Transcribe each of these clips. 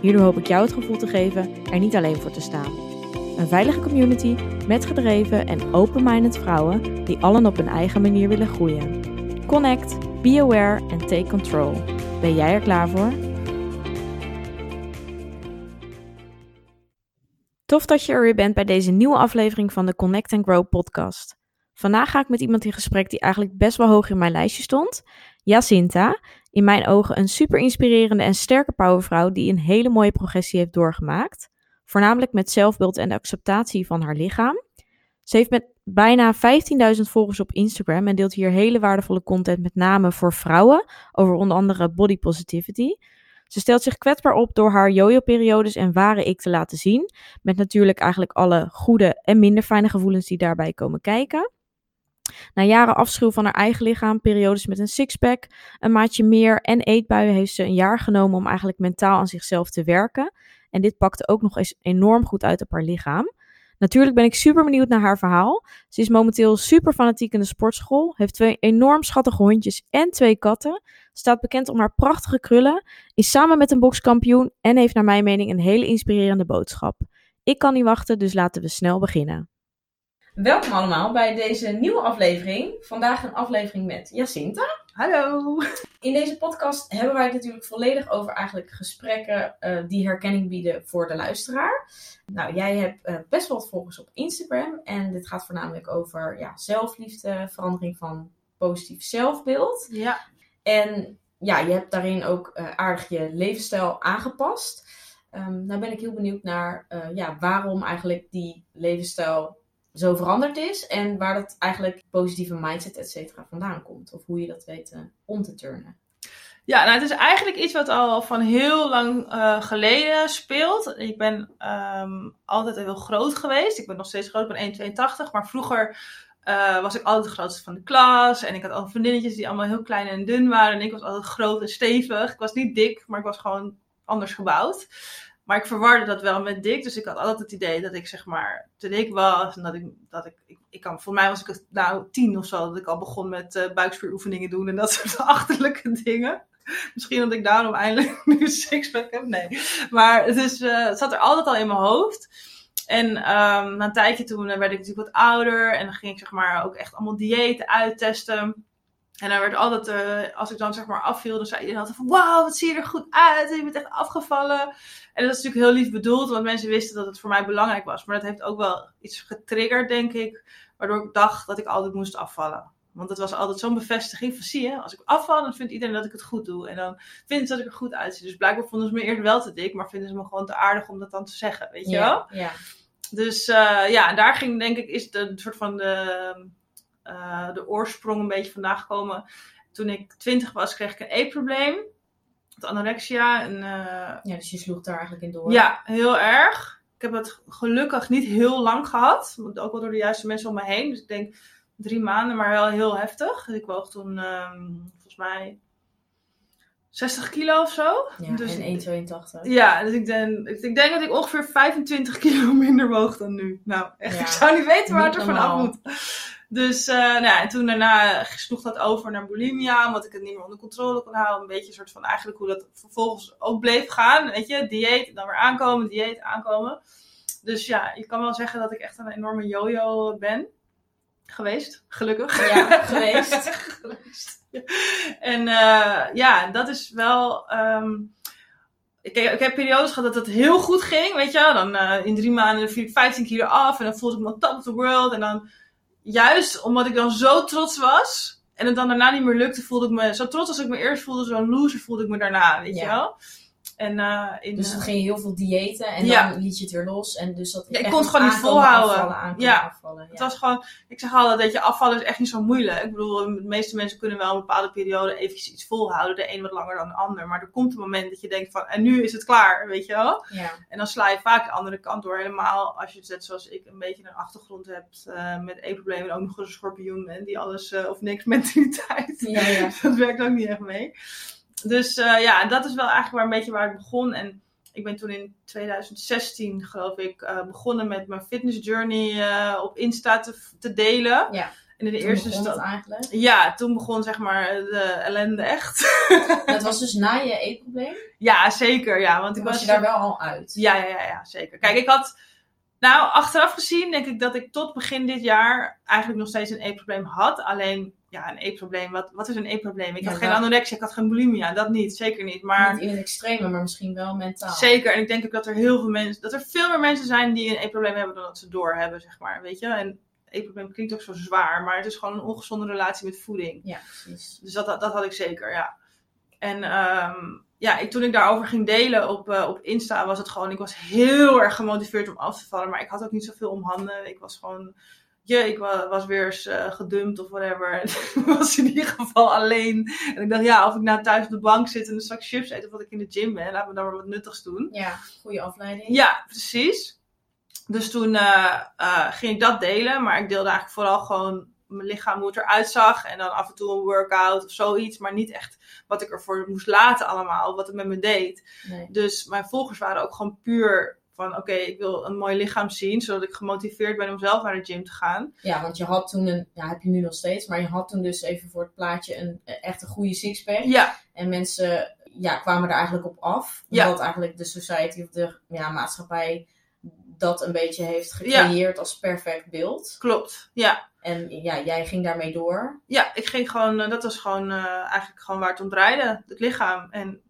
Hierdoor hoop ik jou het gevoel te geven er niet alleen voor te staan. Een veilige community met gedreven en open-minded vrouwen die allen op hun eigen manier willen groeien. Connect, be aware en take control. Ben jij er klaar voor? Tof dat je er weer bent bij deze nieuwe aflevering van de Connect and Grow podcast. Vandaag ga ik met iemand in gesprek die eigenlijk best wel hoog in mijn lijstje stond. Jacinta, in mijn ogen een super inspirerende en sterke powervrouw die een hele mooie progressie heeft doorgemaakt. Voornamelijk met zelfbeeld en acceptatie van haar lichaam. Ze heeft met bijna 15.000 volgers op Instagram en deelt hier hele waardevolle content met name voor vrouwen over onder andere body positivity. Ze stelt zich kwetsbaar op door haar jojo-periodes en ware ik te laten zien, met natuurlijk eigenlijk alle goede en minder fijne gevoelens die daarbij komen kijken. Na jaren afschuw van haar eigen lichaam, periodes met een sixpack, een maatje meer en eetbuien heeft ze een jaar genomen om eigenlijk mentaal aan zichzelf te werken. En dit pakte ook nog eens enorm goed uit op haar lichaam. Natuurlijk ben ik super benieuwd naar haar verhaal. Ze is momenteel super fanatiek in de sportschool, heeft twee enorm schattige hondjes en twee katten, staat bekend om haar prachtige krullen, is samen met een bokskampioen en heeft naar mijn mening een hele inspirerende boodschap. Ik kan niet wachten, dus laten we snel beginnen. Welkom allemaal bij deze nieuwe aflevering. Vandaag een aflevering met Jacinta. Hallo! In deze podcast hebben wij het natuurlijk volledig over eigenlijk gesprekken uh, die herkenning bieden voor de luisteraar. Nou, jij hebt uh, best wel wat volgers op Instagram en dit gaat voornamelijk over ja, zelfliefde, verandering van positief zelfbeeld. Ja. En ja, je hebt daarin ook uh, aardig je levensstijl aangepast. Um, nou ben ik heel benieuwd naar ja, waarom eigenlijk die levensstijl zo veranderd is en waar dat eigenlijk positieve mindset, et cetera, vandaan komt. Of hoe je dat weet uh, om te turnen. Ja, nou, het is eigenlijk iets wat al van heel lang uh, geleden speelt. Ik ben um, altijd heel groot geweest. Ik ben nog steeds groot, ik ben 1,82. Maar vroeger uh, was ik altijd de grootste van de klas. En ik had altijd vriendinnetjes die allemaal heel klein en dun waren. En ik was altijd groot en stevig. Ik was niet dik, maar ik was gewoon anders gebouwd. Maar ik verwarde dat wel met dik. Dus ik had altijd het idee dat ik zeg maar te dik was. En dat ik, dat ik, ik, kan, voor mij was ik nou tien of zo. Dat ik al begon met uh, buikspieroefeningen doen en dat soort achterlijke dingen. Misschien dat ik daarom eindelijk nu sixpack heb. Nee. Maar het, is, het zat er altijd al in mijn hoofd. En um, na een tijdje toen werd ik natuurlijk wat ouder. En dan ging ik zeg maar ook echt allemaal diëten uittesten. En dan werd altijd, uh, als ik dan zeg maar afviel, dan zei iedereen altijd van, wauw, wat zie je er goed uit, je bent echt afgevallen. En dat is natuurlijk heel lief bedoeld, want mensen wisten dat het voor mij belangrijk was. Maar dat heeft ook wel iets getriggerd, denk ik, waardoor ik dacht dat ik altijd moest afvallen. Want het was altijd zo'n bevestiging van, zie je, als ik afval, dan vindt iedereen dat ik het goed doe. En dan vinden ze dat ik er goed uitzie. Dus blijkbaar vonden ze me eerst wel te dik, maar vinden ze me gewoon te aardig om dat dan te zeggen, weet je wel? Ja. Dus uh, ja, en daar ging denk ik, is de een soort van de uh, de oorsprong een beetje vandaan gekomen. Toen ik twintig was, kreeg ik een eetprobleem. Anorexia. En, uh, ja, dus je sloeg daar eigenlijk in door. Ja, heel erg. Ik heb het gelukkig niet heel lang gehad. Ook wel door de juiste mensen om me heen. Dus ik denk drie maanden, maar wel heel heftig. Dus ik woog toen um, volgens mij 60 kilo of zo. Ja, dus en 1,82. Ja, dus ik denk, ik denk dat ik ongeveer 25 kilo minder woog dan nu. Nou, echt, ja, ik zou niet weten waar het er vanaf moet. Dus uh, nou ja, en toen daarna sloeg dat over naar bulimia, omdat ik het niet meer onder controle kon houden. Een beetje een soort van eigenlijk hoe dat vervolgens ook bleef gaan. Weet je, dieet, dan weer aankomen, dieet, aankomen. Dus ja, je kan wel zeggen dat ik echt een enorme yo-yo ben. Geweest, gelukkig. Ja, geweest. geweest. En uh, ja, dat is wel... Um, ik, ik, heb periodes gehad dat het heel goed ging, weet je Dan uh, in drie maanden viel ik 15 kilo af en dan voelde ik me top of the world. En dan juist omdat ik dan zo trots was en het dan daarna niet meer lukte, voelde ik me zo trots als ik me eerst voelde, zo'n loser voelde ik me daarna, weet Ja. je wel. En, uh, in, dus dan ging je heel veel diëten en Ja. dan liet je het weer los. En dus dat Ja, ik kon het gewoon niet volhouden. Afvallen, aankomen, Ja. afvallen. Het was gewoon, ik zeg altijd dat je afvallen is echt niet zo moeilijk. Ik bedoel, de meeste mensen kunnen wel een bepaalde periode eventjes iets volhouden. De een wat langer dan de ander. Maar er komt een moment dat je denkt van, en nu is het klaar, weet je wel. ja. En dan sla je vaak de andere kant door. Helemaal als je het zet zoals ik een beetje een achtergrond hebt eh, met eetproblemen. En ook nog eens een schorpioen bent die alles eh, of niks mentaliteit. Ja, ja. dat werkt ook niet echt mee. Dus eh, ja, en dat is wel eigenlijk waar een beetje waar ik begon. En ik ben toen in 2016, geloof ik, eh, begonnen met mijn fitness journey eh, op Insta te, te delen. Ja. En in de Toen eerste eigenlijk. Ja, toen begon zeg maar de ellende echt. Dat was dus na je eetprobleem. ja, zeker. Ja, want ik Toen was was je daar wel al uit. Ja, ja, ja, ja, zeker. Kijk, ik had. Nou, achteraf gezien denk ik dat ik tot begin dit jaar eigenlijk nog steeds een eetprobleem had. Alleen, ja, een eetprobleem. Wat, wat is een eetprobleem? Ik Ja, had geen anorexia, ik had geen bulimia. Dat niet, zeker niet. Maar Niet in het extreme, maar misschien wel mentaal. zeker. En ik denk ook dat er heel veel mensen. Dat er veel meer mensen zijn die een eetprobleem hebben dan dat ze doorhebben, zeg maar. Weet je? En eetprobleem klinkt ook zo zwaar, maar het is gewoon een ongezonde relatie met voeding. Ja, precies. Dus dat, dat, dat had ik zeker, ja. En ehm, ja, ik, toen ik daarover ging delen op, eh, op Insta, was het gewoon, ik was heel erg gemotiveerd om af te vallen. Maar ik had ook niet zoveel om handen. Ik was gewoon, je, ik wa- was weer eens eh, gedumpt of whatever. En ik was in ieder geval alleen. En ik dacht, ja, of ik nou thuis op de bank zit en een zak chips eet of dat ik in de gym ben, laat me dan maar wat nuttigs doen. Ja, goede afleiding. Ja, precies. Dus toen eh, eh, ging ik dat delen, maar ik deelde eigenlijk vooral gewoon mijn lichaam, hoe het eruit zag. En dan af en toe een workout of zoiets, maar niet echt wat ik ervoor moest laten allemaal, wat het met me deed. Nee. Dus mijn volgers waren ook gewoon puur van, oké, ik wil een mooi lichaam zien, zodat ik gemotiveerd ben om zelf naar de gym te gaan. Ja, want je had toen een, ja, heb je nu nog steeds, maar je had toen dus even voor het plaatje een echt een goede sixpack. Ja, En mensen ja, kwamen er eigenlijk op af. Ja. Omdat eigenlijk de society of de ja, maatschappij dat een beetje heeft gecreëerd als perfect beeld. klopt. Ja. En ja, jij ging daarmee door. Ja, ik ging gewoon, eh, dat was gewoon eh, eigenlijk gewoon waar het om draaide, het lichaam. En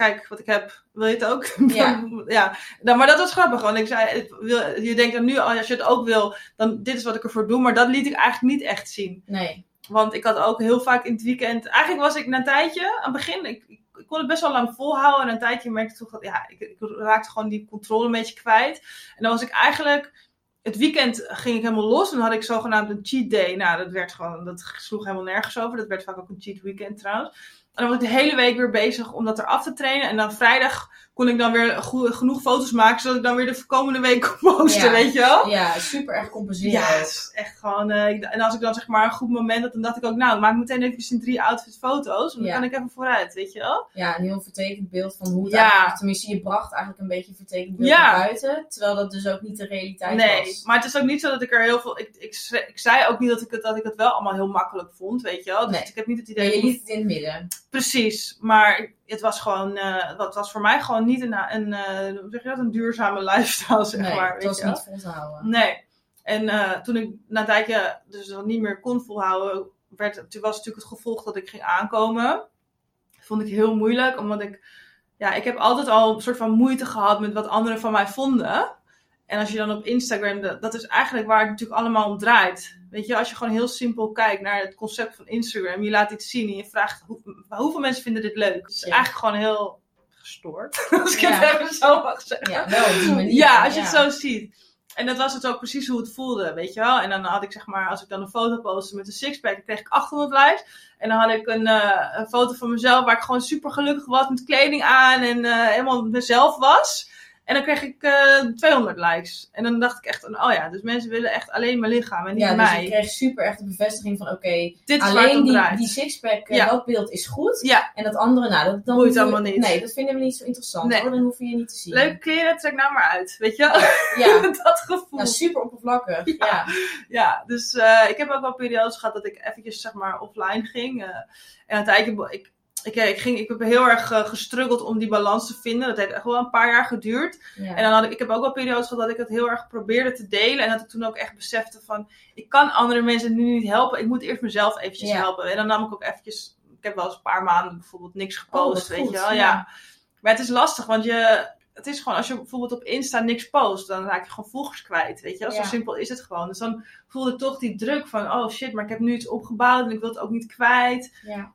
kijk wat ik heb, wil je het ook? Ja. ja. Nou, maar dat was grappig, want ik zei, ik wil, je denkt dan nu, als je het ook wil, dan dit is wat ik ervoor doe. Maar dat liet ik eigenlijk niet echt zien. Nee. Want ik had ook heel vaak in het weekend, eigenlijk was ik na een tijdje, aan het begin, ik, ik, kon het best wel lang volhouden. En een tijdje merkte ik toch dat, ja, ik, ik raakte gewoon die controle een beetje kwijt. En dan was ik eigenlijk, het weekend ging ik helemaal los. En dan had ik zogenaamd een cheat day. Nou, dat werd gewoon, dat sloeg helemaal nergens over. Dat werd vaak ook een cheat weekend trouwens. En dan was ik de hele week weer bezig om dat eraf te trainen. En dan vrijdag kon ik dan weer genoeg foto's maken, zodat ik dan weer de komende week kon posten, Ja. weet je wel? Ja, super erg compenseren. Ja, echt gewoon. eh, ik- en als ik dan zeg maar een goed moment had, dan dacht ik ook, nou, maak meteen even in drie outfit foto's. Dan Ja. kan ik even vooruit, weet je wel? Ja, een heel vertekend beeld van hoe het Ja. Tenminste, je bracht eigenlijk een beetje een vertekend beeld naar buiten. Terwijl dat dus ook niet de realiteit Nee, was. maar het is ook niet zo dat ik er heel veel. Ik, ik, zei ook niet dat ik, het, dat ik het wel allemaal heel makkelijk vond, weet je wel? Dus Nee. ik heb niet het idee. je liet het in het midden. Precies, maar het was gewoon. eh het was voor mij gewoon niet een, een, eh, hoe zeg je dat, een duurzame lifestyle, zeg nee, maar. het was niet vol te houden. Nee. En eh, toen ik na een tijdje dus dat niet meer kon volhouden, werd, toen was natuurlijk het gevolg dat ik ging aankomen. Dat vond ik heel moeilijk, omdat ik, ja, ik heb altijd al een soort van moeite gehad met wat anderen van mij vonden. En als je dan op Instagram, dat, dat is eigenlijk waar het natuurlijk allemaal om draait. Weet je, als je gewoon heel simpel kijkt naar het concept van Instagram, je laat iets zien en je vraagt hoe, hoeveel mensen vinden dit leuk. Het is Ja. eigenlijk gewoon heel gestoord, als ik Ja. het even zo mag zeggen. Ja, wel op die manier. Ja, als je het zo ziet. En dat was het ook precies hoe het voelde, weet je wel. En dan had ik zeg maar, als ik dan een foto postte met een sixpack, dan kreeg ik 800 likes. En dan had ik een, eh, een foto van mezelf waar ik gewoon super gelukkig was met kleding aan en eh, helemaal mezelf was. En dan kreeg ik eh 200 likes. En dan dacht ik echt, oh ja, dus mensen willen echt alleen mijn lichaam en niet Ja, dus mij. je kreeg super echt de bevestiging van oké, het alleen die, die sixpack, eh, Ja. dat beeld is goed. Ja, En dat andere, nou, dat dan Boeit allemaal niet. Nee, dat vinden we niet zo interessant Nee. hoor. Dan hoef je je niet te zien. leuke kleren, trek nou maar uit, weet je wel. Ja, dat gevoel. ja super oppervlakkig. Ja. Ja. Ja, dus eh, ik heb ook wel periodes gehad dat ik eventjes zeg maar offline ging. eh, en bo- ik, ik, ik, ging, ik heb heel erg eh, gestruggeld om die balans te vinden. Dat heeft echt wel een paar jaar geduurd. Ja. En dan had ik, ik heb ook wel periodes gehad dat ik het heel erg probeerde te delen. En dat ik toen ook echt besefte van, ik kan andere mensen nu niet helpen. Ik moet eerst mezelf eventjes Ja. helpen. En dan nam ik ook eventjes, ik heb wel eens een paar maanden bijvoorbeeld niks Oh, gepost, weet goed, je wel. Ja. ja. Maar het is lastig, want je, het is gewoon, als je bijvoorbeeld op Insta niks post, dan raak je gewoon volgers kwijt, weet je wel. Zo simpel is het gewoon. Dus dan voelde ik toch die druk van, oh shit, maar ik heb nu iets opgebouwd en ik wil het ook niet kwijt. ja.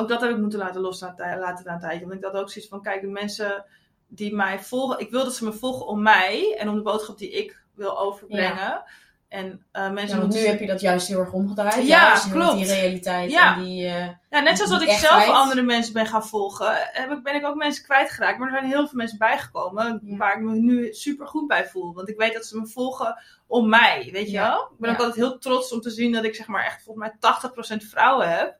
Ook dat heb ik moeten laten los na, laten na een tijdje. Want ik had ook zoiets van, kijk, de mensen die mij volgen, ik wil dat ze me volgen om mij en om de boodschap die ik wil overbrengen. En uh, mensen ja, want nu heb je dat juist heel erg omgedraaid. Ja, juist klopt. Die realiteit ja. en die... Uh, ja, net zoals dat ik zelf andere mensen ben gaan volgen, heb ik, ben ik ook mensen kwijtgeraakt. Maar er zijn heel veel mensen bijgekomen ja. waar ik me nu super goed bij voel. Want ik weet dat ze me volgen om mij, weet je wel? Ik ben ook altijd heel trots om te zien dat ik zeg maar echt volgens mij 80% vrouwen heb.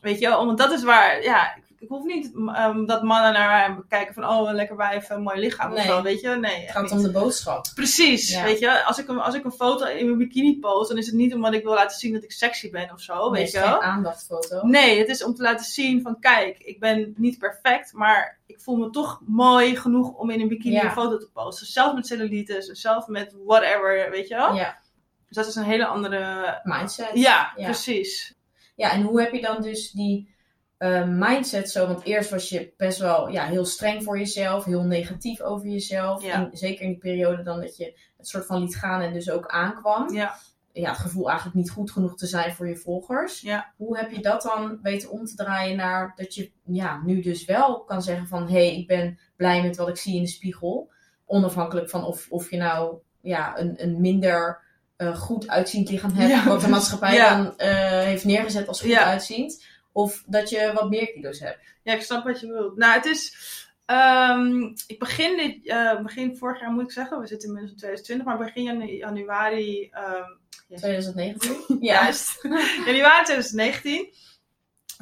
Weet je? Want dat is waar, ja, ik hoef niet um, dat mannen naar mij kijken van, oh, lekker wijf, een mooi lichaam nee. of zo, weet je? Nee. Het gaat om de boodschap. Precies, ja. weet je? Als ik, een, als ik een foto in mijn bikini post, dan is het niet omdat ik wil laten zien dat ik sexy ben of zo, nee, weet je geen aandachtfoto. Nee, het is om te laten zien van, kijk, ik ben niet perfect, maar ik voel me toch mooi genoeg om in een bikini Ja. een foto te posten. Zelf met cellulitis, zelf met whatever, weet je wel? Ja, Dus dat is een hele andere... mindset. Ja, Ja. precies. Ja, en hoe heb je dan dus die eh, mindset zo? Want eerst was je best wel ja, heel streng voor jezelf, heel negatief over jezelf. Ja. En zeker in die periode dan dat je het soort van liet gaan en dus ook aankwam. Ja. Ja, het gevoel eigenlijk niet goed genoeg te zijn voor je volgers. Ja. Hoe heb je dat dan weten om te draaien naar dat je ja, nu dus wel kan zeggen van... hé, hey, ik ben blij met wat ik zie in de spiegel. Onafhankelijk van of, of je nou ja, een, een minder eh, goed uitziend lichaam hebt... Ja. wat de maatschappij Ja. dan eh, heeft neergezet als goed Ja. uitziend. Of dat je wat meer kilo's hebt. Ja, ik snap wat je bedoelt. Nou, het is. ehm, ik begin dit, eh, begin vorig jaar moet ik zeggen, we zitten inmiddels in 2020, maar begin janu- januari, ehm, 2019? juist, januari 2019.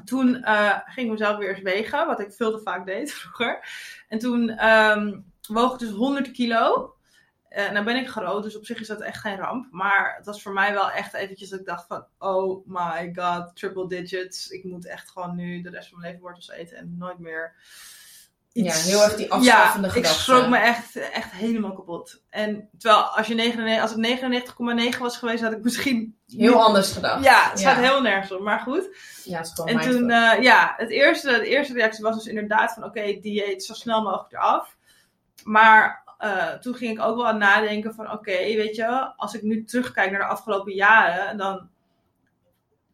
Toen ging ik mezelf weer eens wegen, wat ik veel te vaak deed vroeger. En toen ehm, woog ik dus 100 kilo. Eh, nou ben ik groot, dus op zich is dat echt geen ramp. Maar het was voor mij wel echt eventjes dat ik dacht van... Oh my god, triple digits. Ik moet echt gewoon nu de rest van mijn leven wortels eten en nooit meer Ja, heel erg die afschaffende ja, gedachte. ik schrok me echt, echt helemaal kapot. En terwijl als, je 99, als het 99,9 was geweest, had ik misschien... Heel anders gedacht. Ja, het staat Ja. heel nergens op. Maar goed. Ja, het is gewoon En toen, eh, ja, het eerste, de eerste reactie was dus inderdaad van... Oké, dieet zo snel mogelijk eraf. Maar eh, toen ging ik ook wel aan nadenken van... Oké, weet je, als ik nu terugkijk naar de afgelopen jaren... Dan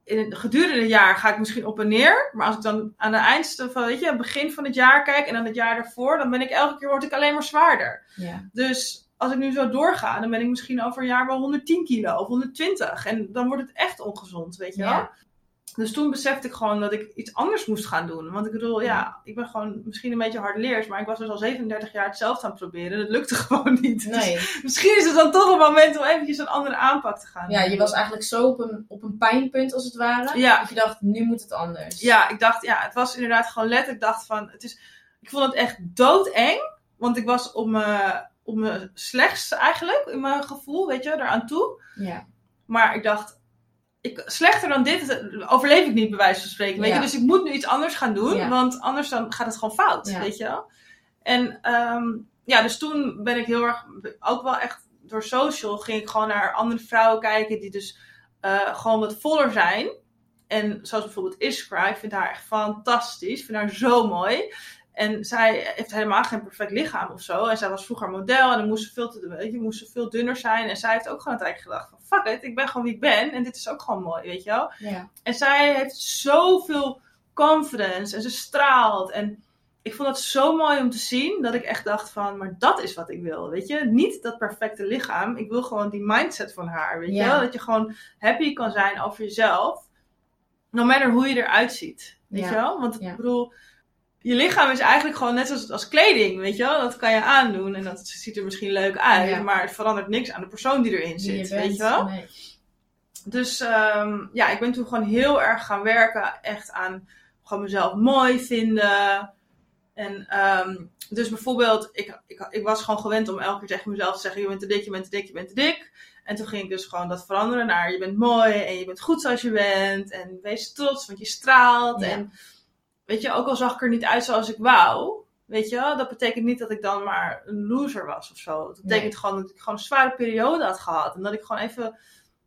in het gedurende het jaar ga ik misschien op en neer. Maar als ik dan aan het eindste van, weet je, het begin van het jaar kijk... En dan het jaar daarvoor, dan ben ik elke keer word ik alleen maar zwaarder. Ja. Dus als ik nu zo doorga, dan ben ik misschien over een jaar wel 110 kilo of 120. En dan wordt het echt ongezond, weet je wel. Ja. Dus toen besefte ik gewoon dat ik iets anders moest gaan doen. Want ik bedoel, ja, ik ben gewoon misschien een beetje hardleers. Maar ik was dus al 37 jaar hetzelfde aan het proberen. Dat lukte gewoon niet. Nee. Dus misschien is het dan toch een moment om eventjes een andere aanpak te gaan Ja, je was eigenlijk zo op een, op een pijnpunt als het ware. Ja. Dat je dacht, nu moet het anders. Ja, ik dacht, ja, het was inderdaad gewoon letterlijk. Ik dacht van, het is, ik vond het echt doodeng. Want ik was op mijn, op mijn slechtst eigenlijk, in mijn gevoel, weet je, eraan toe. Ja. Maar ik dacht, ik, slechter dan dit overleef ik niet, bij wijze van spreken. Weet Ja. je? Dus ik moet nu iets anders gaan doen, Ja. want anders dan gaat het gewoon fout. Ja. Weet je wel? En ehm, ja, dus toen ben ik heel erg, ook wel echt door social, ging ik gewoon naar andere vrouwen kijken die dus eh, gewoon wat voller zijn. En zoals bijvoorbeeld Iskra, ik vind haar echt fantastisch. Ik vind haar zo mooi. En zij heeft helemaal geen perfect lichaam of zo. En zij was vroeger model en dan moest ze veel, te, weet je, moest ze veel dunner zijn. En zij heeft ook gewoon tijdje gedacht van fuck it, ik ben gewoon wie ik ben. En dit is ook gewoon mooi, weet je wel. Ja. En zij heeft zoveel confidence en ze straalt. En ik vond dat zo mooi om te zien dat ik echt dacht van, maar dat is wat ik wil, weet je. Niet dat perfecte lichaam, ik wil gewoon die mindset van haar, weet Ja. je wel. Dat je gewoon happy kan zijn over jezelf, no matter hoe je eruit ziet, weet Ja. je wel. Want ik bedoel, je lichaam is eigenlijk gewoon net als, als kleding, weet je wel. Dat kan je aandoen en dat ziet er misschien leuk uit, Ja. maar het verandert niks aan de persoon die erin zit, je bent. weet je wel. Nee. Dus ehm, ja, ik ben toen gewoon heel erg gaan werken. Echt aan gewoon mezelf mooi vinden. En ehm, dus bijvoorbeeld, ik, ik, ik was gewoon gewend om elke keer tegen mezelf te zeggen: Je bent te dik, je bent te dik, je bent te dik. En toen ging ik dus gewoon dat veranderen naar: Je bent mooi en je bent goed zoals je bent. En wees trots, want je straalt. Ja. En weet je, ook al zag ik er niet uit zoals ik wou. Weet je, dat betekent niet dat ik dan maar een loser was of zo. Dat betekent gewoon dat ik gewoon een zware periode had gehad. En dat ik gewoon even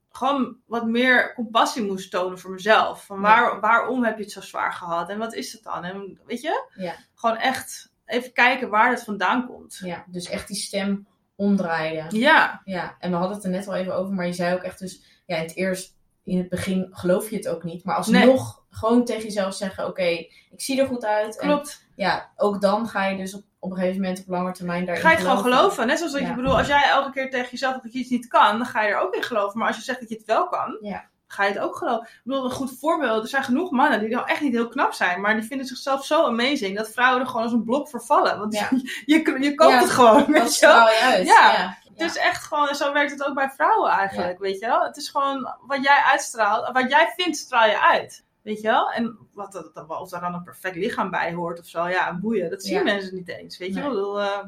gewoon wat meer compassie moest tonen voor mezelf. Van waar, waarom heb je het zo zwaar gehad? En wat is het dan? En weet je? Ja. Gewoon echt even kijken waar het vandaan komt. ja, dus echt die stem omdraaien. Ja, Ja, en we hadden het er net al even over, maar je zei ook echt dus, ja, in het eerst in het begin geloof je het ook niet. Maar alsnog gewoon tegen jezelf zeggen: Oké, ik zie er goed uit. Klopt. En ja, ook dan ga je dus op, op een gegeven moment op lange termijn daarin Ga je het gewoon geloven. geloven. Net zoals dat Ja. je bedoel, als jij elke keer tegen jezelf dat je iets niet kan, dan ga je er ook in geloven. Maar als je zegt dat je het wel kan, Ja. ga je het ook geloven. Ik bedoel, een goed voorbeeld. Er zijn genoeg mannen die nou echt niet heel knap zijn, maar die vinden zichzelf zo amazing dat vrouwen er gewoon als een blok voor vallen. Want Ja. je, je koopt het gewoon, Dat weet je wel. straal je uit. Ja. Het is echt gewoon, zo werkt het ook bij vrouwen eigenlijk, weet je wel. Het is gewoon wat jij uitstraalt, wat jij vindt, straal je uit. Weet je wel? En wat, dat, dat- of daar dan een perfect lichaam bij hoort of zo, ja, boeien. Dat zien mensen niet eens, weet je Nee. wel. Eh,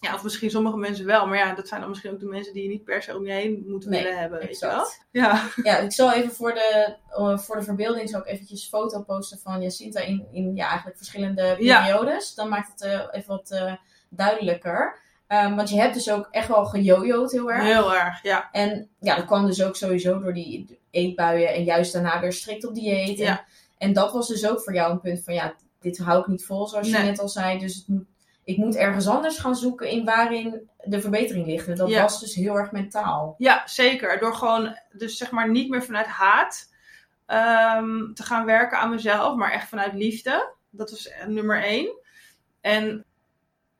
ja, of misschien sommige mensen wel, maar ja, dat zijn dan misschien ook de mensen die je niet per se om je heen moeten Nee, willen hebben, weet je wel. Ja, Ja, ik zal even voor de, voor de verbeelding zal ik eventjes foto posten van Jacinta in, in ja, eigenlijk verschillende Ja. periodes. Dan maakt het eh, even wat eh, duidelijker. Ehm, want je hebt dus ook echt wel gejojoed heel erg. heel erg, ja. En ja, dat kwam dus ook sowieso door die eetbuien en juist daarna weer strikt op dieet. En, Ja. en dat was dus ook voor jou een punt van ja, dit hou ik niet vol zoals je net al zei. Dus het moet, ik moet ergens anders gaan zoeken in waarin de verbetering ligt. En dat Ja. was dus heel erg mentaal. Ja, zeker. Door gewoon, dus zeg maar niet meer vanuit haat ehm, te gaan werken aan mezelf, maar echt vanuit liefde. Dat was nummer één. En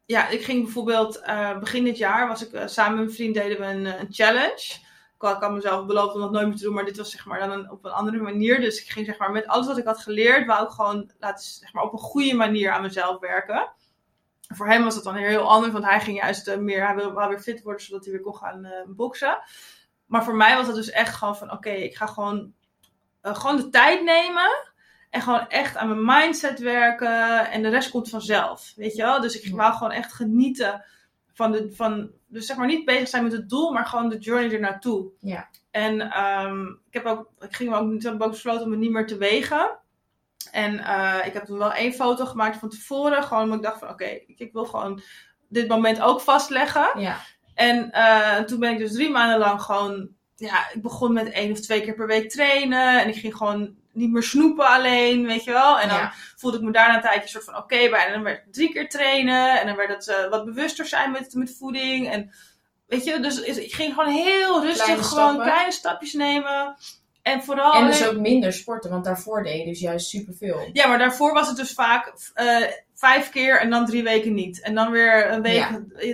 ja, ik ging bijvoorbeeld eh, begin dit jaar, was ik eh, samen met mijn vriend deden we een, eh, een challenge. Ik had, ik mezelf beloofd om dat nooit meer te doen, maar dit was zeg maar dan een, op een andere manier. Dus ik ging zeg maar met alles wat ik had geleerd, wou ik gewoon laten, zeg maar op een goede manier aan mezelf werken. Voor hem was dat dan heel anders, want hij ging juist meer, hij wilde weer fit worden, zodat hij weer kon gaan boksen. Maar voor mij was het dus echt gewoon van, oké, ik ga gewoon, gewoon de tijd nemen. En gewoon echt aan mijn mindset werken. En de rest komt vanzelf. Weet je wel? Dus ik wou gewoon echt genieten van de. Van, dus zeg maar niet bezig zijn met het doel, maar gewoon de journey er naartoe. Ja. En ehm, ik, heb ook, ik ging ook, toen heb ook besloten om het niet meer te wegen. En eh, ik heb toen wel één foto gemaakt van tevoren. Gewoon omdat ik dacht van oké, ik, ik wil gewoon dit moment ook vastleggen. Ja, En eh, toen ben ik dus drie maanden lang gewoon, ja, ik begon met één of twee keer per week trainen. En ik ging gewoon niet meer snoepen alleen, weet je wel. En dan Ja. voelde ik me daarna een tijdje soort van oké bij. En dan werd het drie keer trainen. En dan werd het eh, wat bewuster zijn met, met voeding. En weet je, dus is- ik ging gewoon heel rustig Kleine gewoon stappen. kleine stapjes nemen. En vooral En dus ook minder sporten, want daarvoor deed je dus juist superveel. ja, maar daarvoor was het dus vaak eh, vijf keer en dan drie weken niet. En dan weer een week.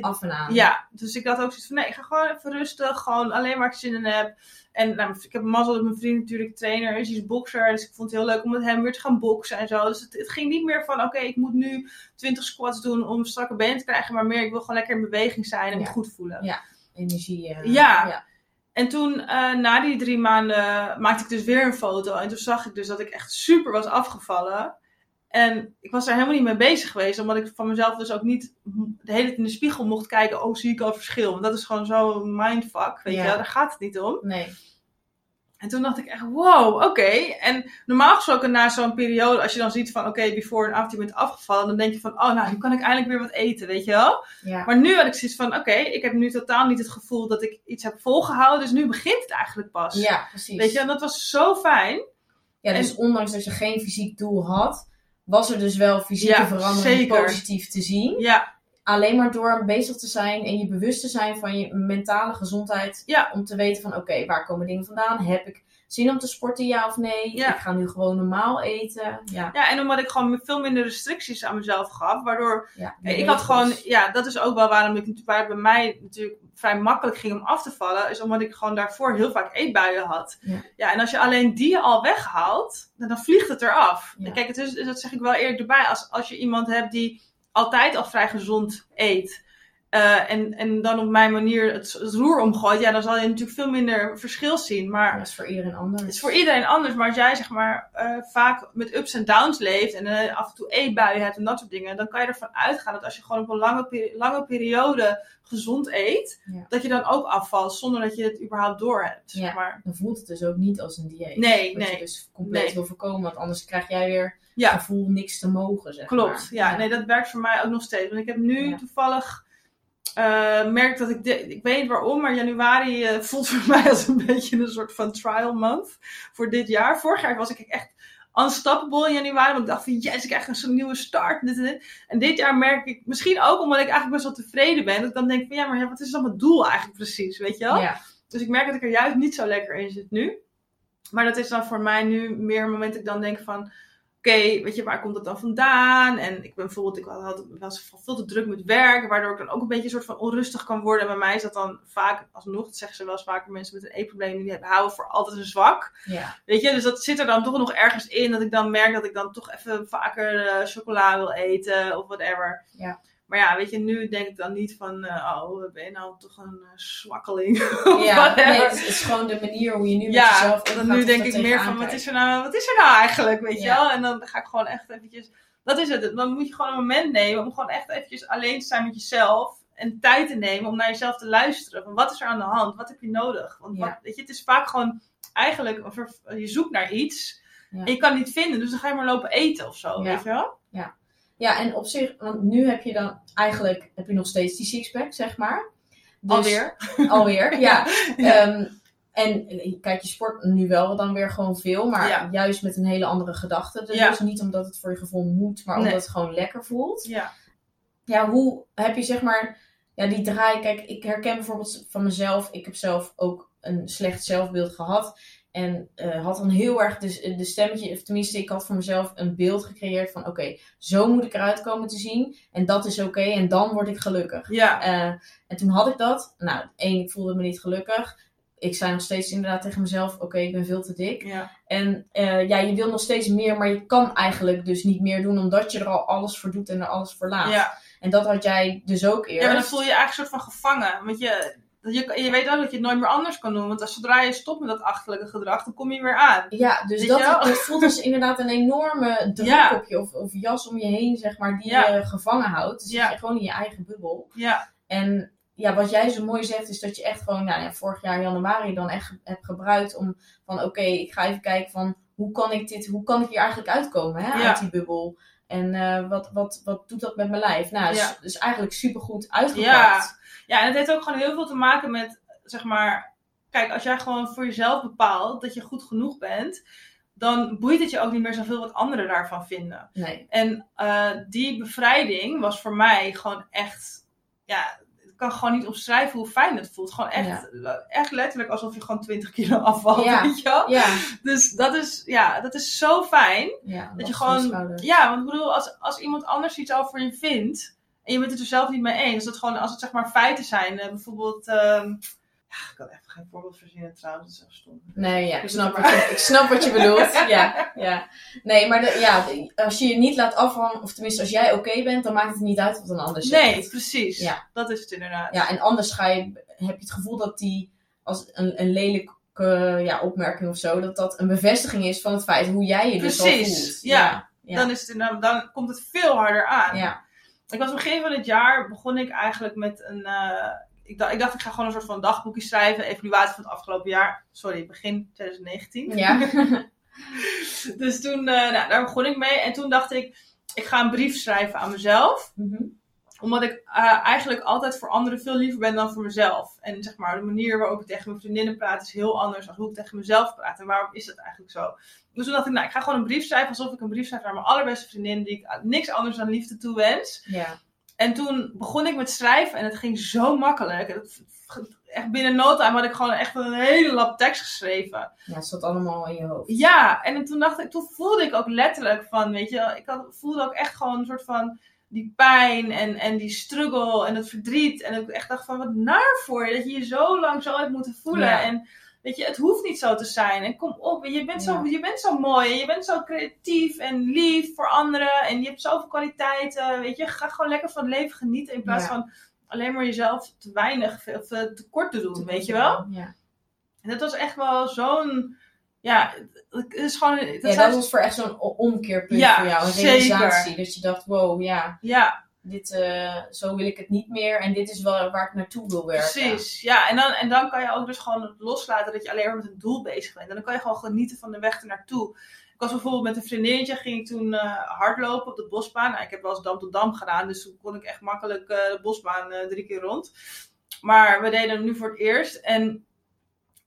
Af en aan. Ja, dus ik had ook zoiets van, nee, ik ga gewoon even rustig, gewoon alleen waar ik zin in heb. En nou, ik heb een mazzel dat mijn vriend natuurlijk trainer is, hij is bokser, dus ik vond het heel leuk om met hem weer te gaan boksen en zo. Dus het, het ging niet meer van, oké, ik moet nu 20 squats doen om strakke benen te krijgen, maar meer, ik wil gewoon lekker in beweging zijn en me goed voelen. Ja. Energie. eh, Ja. ja. En toen, eh, na die drie maanden, maakte ik dus weer een foto. En toen zag ik dus dat ik echt super was afgevallen. En ik was daar helemaal niet mee bezig geweest. Omdat ik van mezelf dus ook niet de hele tijd in de spiegel mocht kijken. Oh, zie ik al verschil? Want dat is gewoon zo'n mindfuck. Weet Ja. je wel, daar gaat het niet om. Nee. En toen dacht ik echt, wow, oké. En normaal gesproken na zo'n periode, als je dan ziet van, oké, before en after je bent afgevallen. Dan denk je van, oh, nou, nu kan ik eindelijk weer wat eten, weet je wel. Ja. Maar nu had ik zoiets van, oké, ik heb nu totaal niet het gevoel dat ik iets heb volgehouden. Dus nu begint het eigenlijk pas. ja, precies. Weet je, en dat was zo fijn. Ja, dus ondanks dat je geen fysiek doel had, was er dus wel fysieke Ja, verandering zeker. positief te zien. Ja, Alleen maar door bezig te zijn en je bewust te zijn van je mentale gezondheid. Ja. Om te weten van oké, waar komen dingen vandaan? Heb ik zin om te sporten, ja of nee? Ja. Ik ga nu gewoon normaal eten. Ja, ja, en omdat ik gewoon veel minder restricties aan mezelf gaf. Waardoor ja. ik had gewoon, ja, dat is ook wel waarom ik waar het bij mij natuurlijk vrij makkelijk ging om af te vallen. Is omdat ik gewoon daarvoor heel vaak eetbuien had. Ja. en als je alleen die al weghaalt, dan, dan vliegt het eraf. Kijk, het is, dat zeg ik wel eerlijk erbij. Als, als je iemand hebt die altijd al vrij gezond eet. Eh, en, en dan op mijn manier het, het roer omgooit, ja, dan zal je natuurlijk veel minder verschil zien. Maar dat is voor iedereen anders. het is voor iedereen anders, maar als jij zeg maar eh, vaak met ups en downs leeft en eh, af en toe eetbuien hebt en dat soort dingen, dan kan je ervan uitgaan dat als je gewoon op een lange, lange periode gezond eet, Ja. dat je dan ook afvalt zonder dat je het überhaupt door hebt. Zeg Ja. maar. Dan voelt het dus ook niet als een dieet. Nee, Wat nee. je dus compleet Nee. wil voorkomen, want anders krijg jij weer Ja. het gevoel niks te mogen, zeg Klopt, maar. ja, nee, dat werkt voor mij ook nog steeds. Want ik heb nu toevallig eh merk dat ik, de- ik weet waarom, maar januari eh, voelt voor mij als een beetje een soort van trial month voor dit jaar. Vorig jaar was ik echt unstoppable in januari, want ik dacht van yes, ik krijg een zo'n nieuwe start. Dit en, dit. en dit jaar merk ik, misschien ook omdat ik eigenlijk best wel tevreden ben, dat ik dan denk van ja, maar ja, wat is dan mijn doel eigenlijk precies, weet je wel? Ja. Dus ik merk dat ik er juist niet zo lekker in zit nu. Maar dat is dan voor mij nu meer een moment dat ik dan denk van... Oké, weet je, waar komt dat dan vandaan? En ik ben bijvoorbeeld, ik had, was veel te druk met werk, waardoor ik dan ook een beetje een soort van onrustig kan worden. En bij mij is dat dan vaak, alsnog, dat zeggen ze wel eens vaker, mensen met een eetprobleem, die houden voor altijd een zwak. Ja. Weet je, dus dat zit er dan toch nog ergens in, dat ik dan merk dat ik dan toch even vaker eh, chocola wil eten of whatever. Ja. Maar ja, weet je, nu denk ik dan niet van, eh, oh, ben je nou toch een uh, zwakkeling? Ja, nee, het, is, het is gewoon de manier hoe je nu met ja, jezelf omgaat dan nu denk ik meer van, wat is, er nou, wat is er nou eigenlijk, weet je Ja. wel? En dan ga ik gewoon echt eventjes, dat is het. Dan moet je gewoon een moment nemen om gewoon echt eventjes alleen te zijn met jezelf. En tijd te nemen om naar jezelf te luisteren. Van wat is er aan de hand? Wat heb je nodig? Want Ja. wat, weet je, het is vaak gewoon eigenlijk, je zoekt naar iets. Ja. En je kan het niet vinden, dus dan ga je maar lopen eten of zo, Ja. weet je wel? Ja, en op zich, want nu heb je dan eigenlijk heb je nog steeds die sixpack, zeg maar. Dus- Alweer. Alweer, ja. Ja. Ehm, en eh, kijk, je sport nu wel dan weer gewoon veel, maar Ja. juist met een hele andere gedachte. Dus Ja. niet omdat het voor je gevoel moet, maar Nee. omdat het gewoon lekker voelt. Ja. Ja, hoe heb je zeg maar, ja, die draai. Kijk, ik herken bijvoorbeeld van mezelf, ik heb zelf ook een slecht zelfbeeld gehad. En eh, had dan heel erg de, de stemmetje, of tenminste, ik had voor mezelf een beeld gecreëerd van: oké, zo moet ik eruit komen te zien. En dat is oké, en dan word ik gelukkig. Ja. Eh, en toen had ik dat. Nou, één, ik voelde me niet gelukkig. Ik zei nog steeds inderdaad tegen mezelf: oké, ik ben veel te dik. Ja. En eh, ja, je wil nog steeds meer, maar je kan eigenlijk dus niet meer doen, omdat je er al alles voor doet en er alles voor laat. Ja. En dat had jij dus ook eerst. ja, maar dan voel je je eigenlijk een soort van gevangen. Want je, je, je weet ook dat je het nooit meer anders kan doen. Want als zodra je stopt met dat achterlijke gedrag, dan kom je weer aan. Ja, dus dat, dat voelt als inderdaad een enorme druk Ja. op je, of, of jas om je heen, zeg maar, die Ja. je gevangen houdt. Dus Ja. zit je gewoon in je eigen bubbel. Ja. En ja, wat jij zo mooi zegt, is dat je echt gewoon, nou ja, vorig jaar januari dan echt hebt gebruikt om van, oké, ik ga even kijken van, hoe kan ik dit, hoe kan ik hier eigenlijk uitkomen, hè, uit die bubbel. En eh, wat, wat, wat doet dat met mijn lijf? Nou, dus, dus eigenlijk supergoed uitgepakt. Ja. En het heeft ook gewoon heel veel te maken met, zeg maar, kijk, als jij gewoon voor jezelf bepaalt dat je goed genoeg bent, dan boeit het je ook niet meer zoveel wat anderen daarvan vinden. Nee. En eh, die bevrijding was voor mij gewoon echt, ja, ik kan gewoon niet omschrijven hoe fijn het voelt. Gewoon echt, echt letterlijk alsof je gewoon 20 kilo afvalt, Ja. weet je wel? Ja. Dus dat is, ja, dat is zo fijn. ja Dat je gewoon, ja, want ik bedoel, als, als iemand anders iets over je vindt en je bent het er zelf niet mee eens, dat gewoon, als het zeg maar feiten zijn, eh, bijvoorbeeld, ehm, ja, ik kan echt geen voorbeeld verzinnen trouwens, dat is echt stom. Nee, ja, ik snap, wat je, ik snap wat je bedoelt. Ja, ja. Nee, maar de, ja, als je je niet laat afvallen, of tenminste als jij oké bent, dan maakt het niet uit wat een ander zegt. Nee, precies. Ja. Dat is het inderdaad. Ja, en anders ga je, heb je het gevoel dat die als een, een lelijke ja, opmerking of zo, dat dat een bevestiging is van het feit hoe jij je dus al Precies, voelt. ja. ja. Dan, is het inderdaad, dan komt het veel harder aan. ja. Ik was begin van het jaar, begon ik eigenlijk met een, eh, ik, dacht, ik dacht ik ga gewoon een soort van dagboekje schrijven, evaluatie van het afgelopen jaar. Sorry, begin 2019. Ja. Dus toen, eh, nou, daar begon ik mee. En toen dacht ik, ik ga een brief schrijven aan mezelf. Mhm. Omdat ik eh, eigenlijk altijd voor anderen veel liever ben dan voor mezelf. En zeg maar, de manier waarop ik tegen mijn vriendinnen praat is heel anders dan hoe ik tegen mezelf praat. En waarom is dat eigenlijk zo? Dus toen dacht ik, nou, ik ga gewoon een brief schrijven alsof ik een brief schrijf naar mijn allerbeste vriendin. Die ik niks anders dan liefde toewens. ja. En toen begon ik met schrijven en het ging zo makkelijk. Echt binnen no time had ik gewoon echt een hele lap tekst geschreven. Ja, het zat allemaal in je hoofd. Ja, en toen dacht ik, toen voelde ik ook letterlijk van, weet je, ik had, voelde ook echt gewoon een soort van die pijn en, en die struggle en het verdriet. En ik echt dacht van, wat naar voor je, dat je je zo lang zo hebt moeten voelen. Ja. En weet je, het hoeft niet zo te zijn. En kom op, je bent, zo, Ja. je bent zo mooi en je bent zo creatief en lief voor anderen. En je hebt zoveel kwaliteiten, weet je. Ga gewoon lekker van het leven genieten in plaats Ja. van alleen maar jezelf te weinig of te kort te doen, weet je wel. Ja, En dat was echt wel zo'n. Ja, het is gewoon. Dat ja zijn- dat was voor echt zo'n omkeerpunt Ja, voor jou. Een zeker. realisatie. Dat je dacht, wow, ja, ja, dit, eh, zo wil ik het niet meer. En dit is wel waar ik naartoe wil werken. precies. Ja, en dan, en dan kan je ook dus gewoon loslaten dat je alleen maar met een doel bezig bent. En dan kan je gewoon genieten van de weg ernaartoe. Ik was bijvoorbeeld met een vriendinnetje, ging ik toen eh, hardlopen op de bosbaan. Nou, ik heb wel eens dam tot dam gedaan, dus toen kon ik echt makkelijk eh, de bosbaan drie keer rond. Maar we deden hem nu voor het eerst. En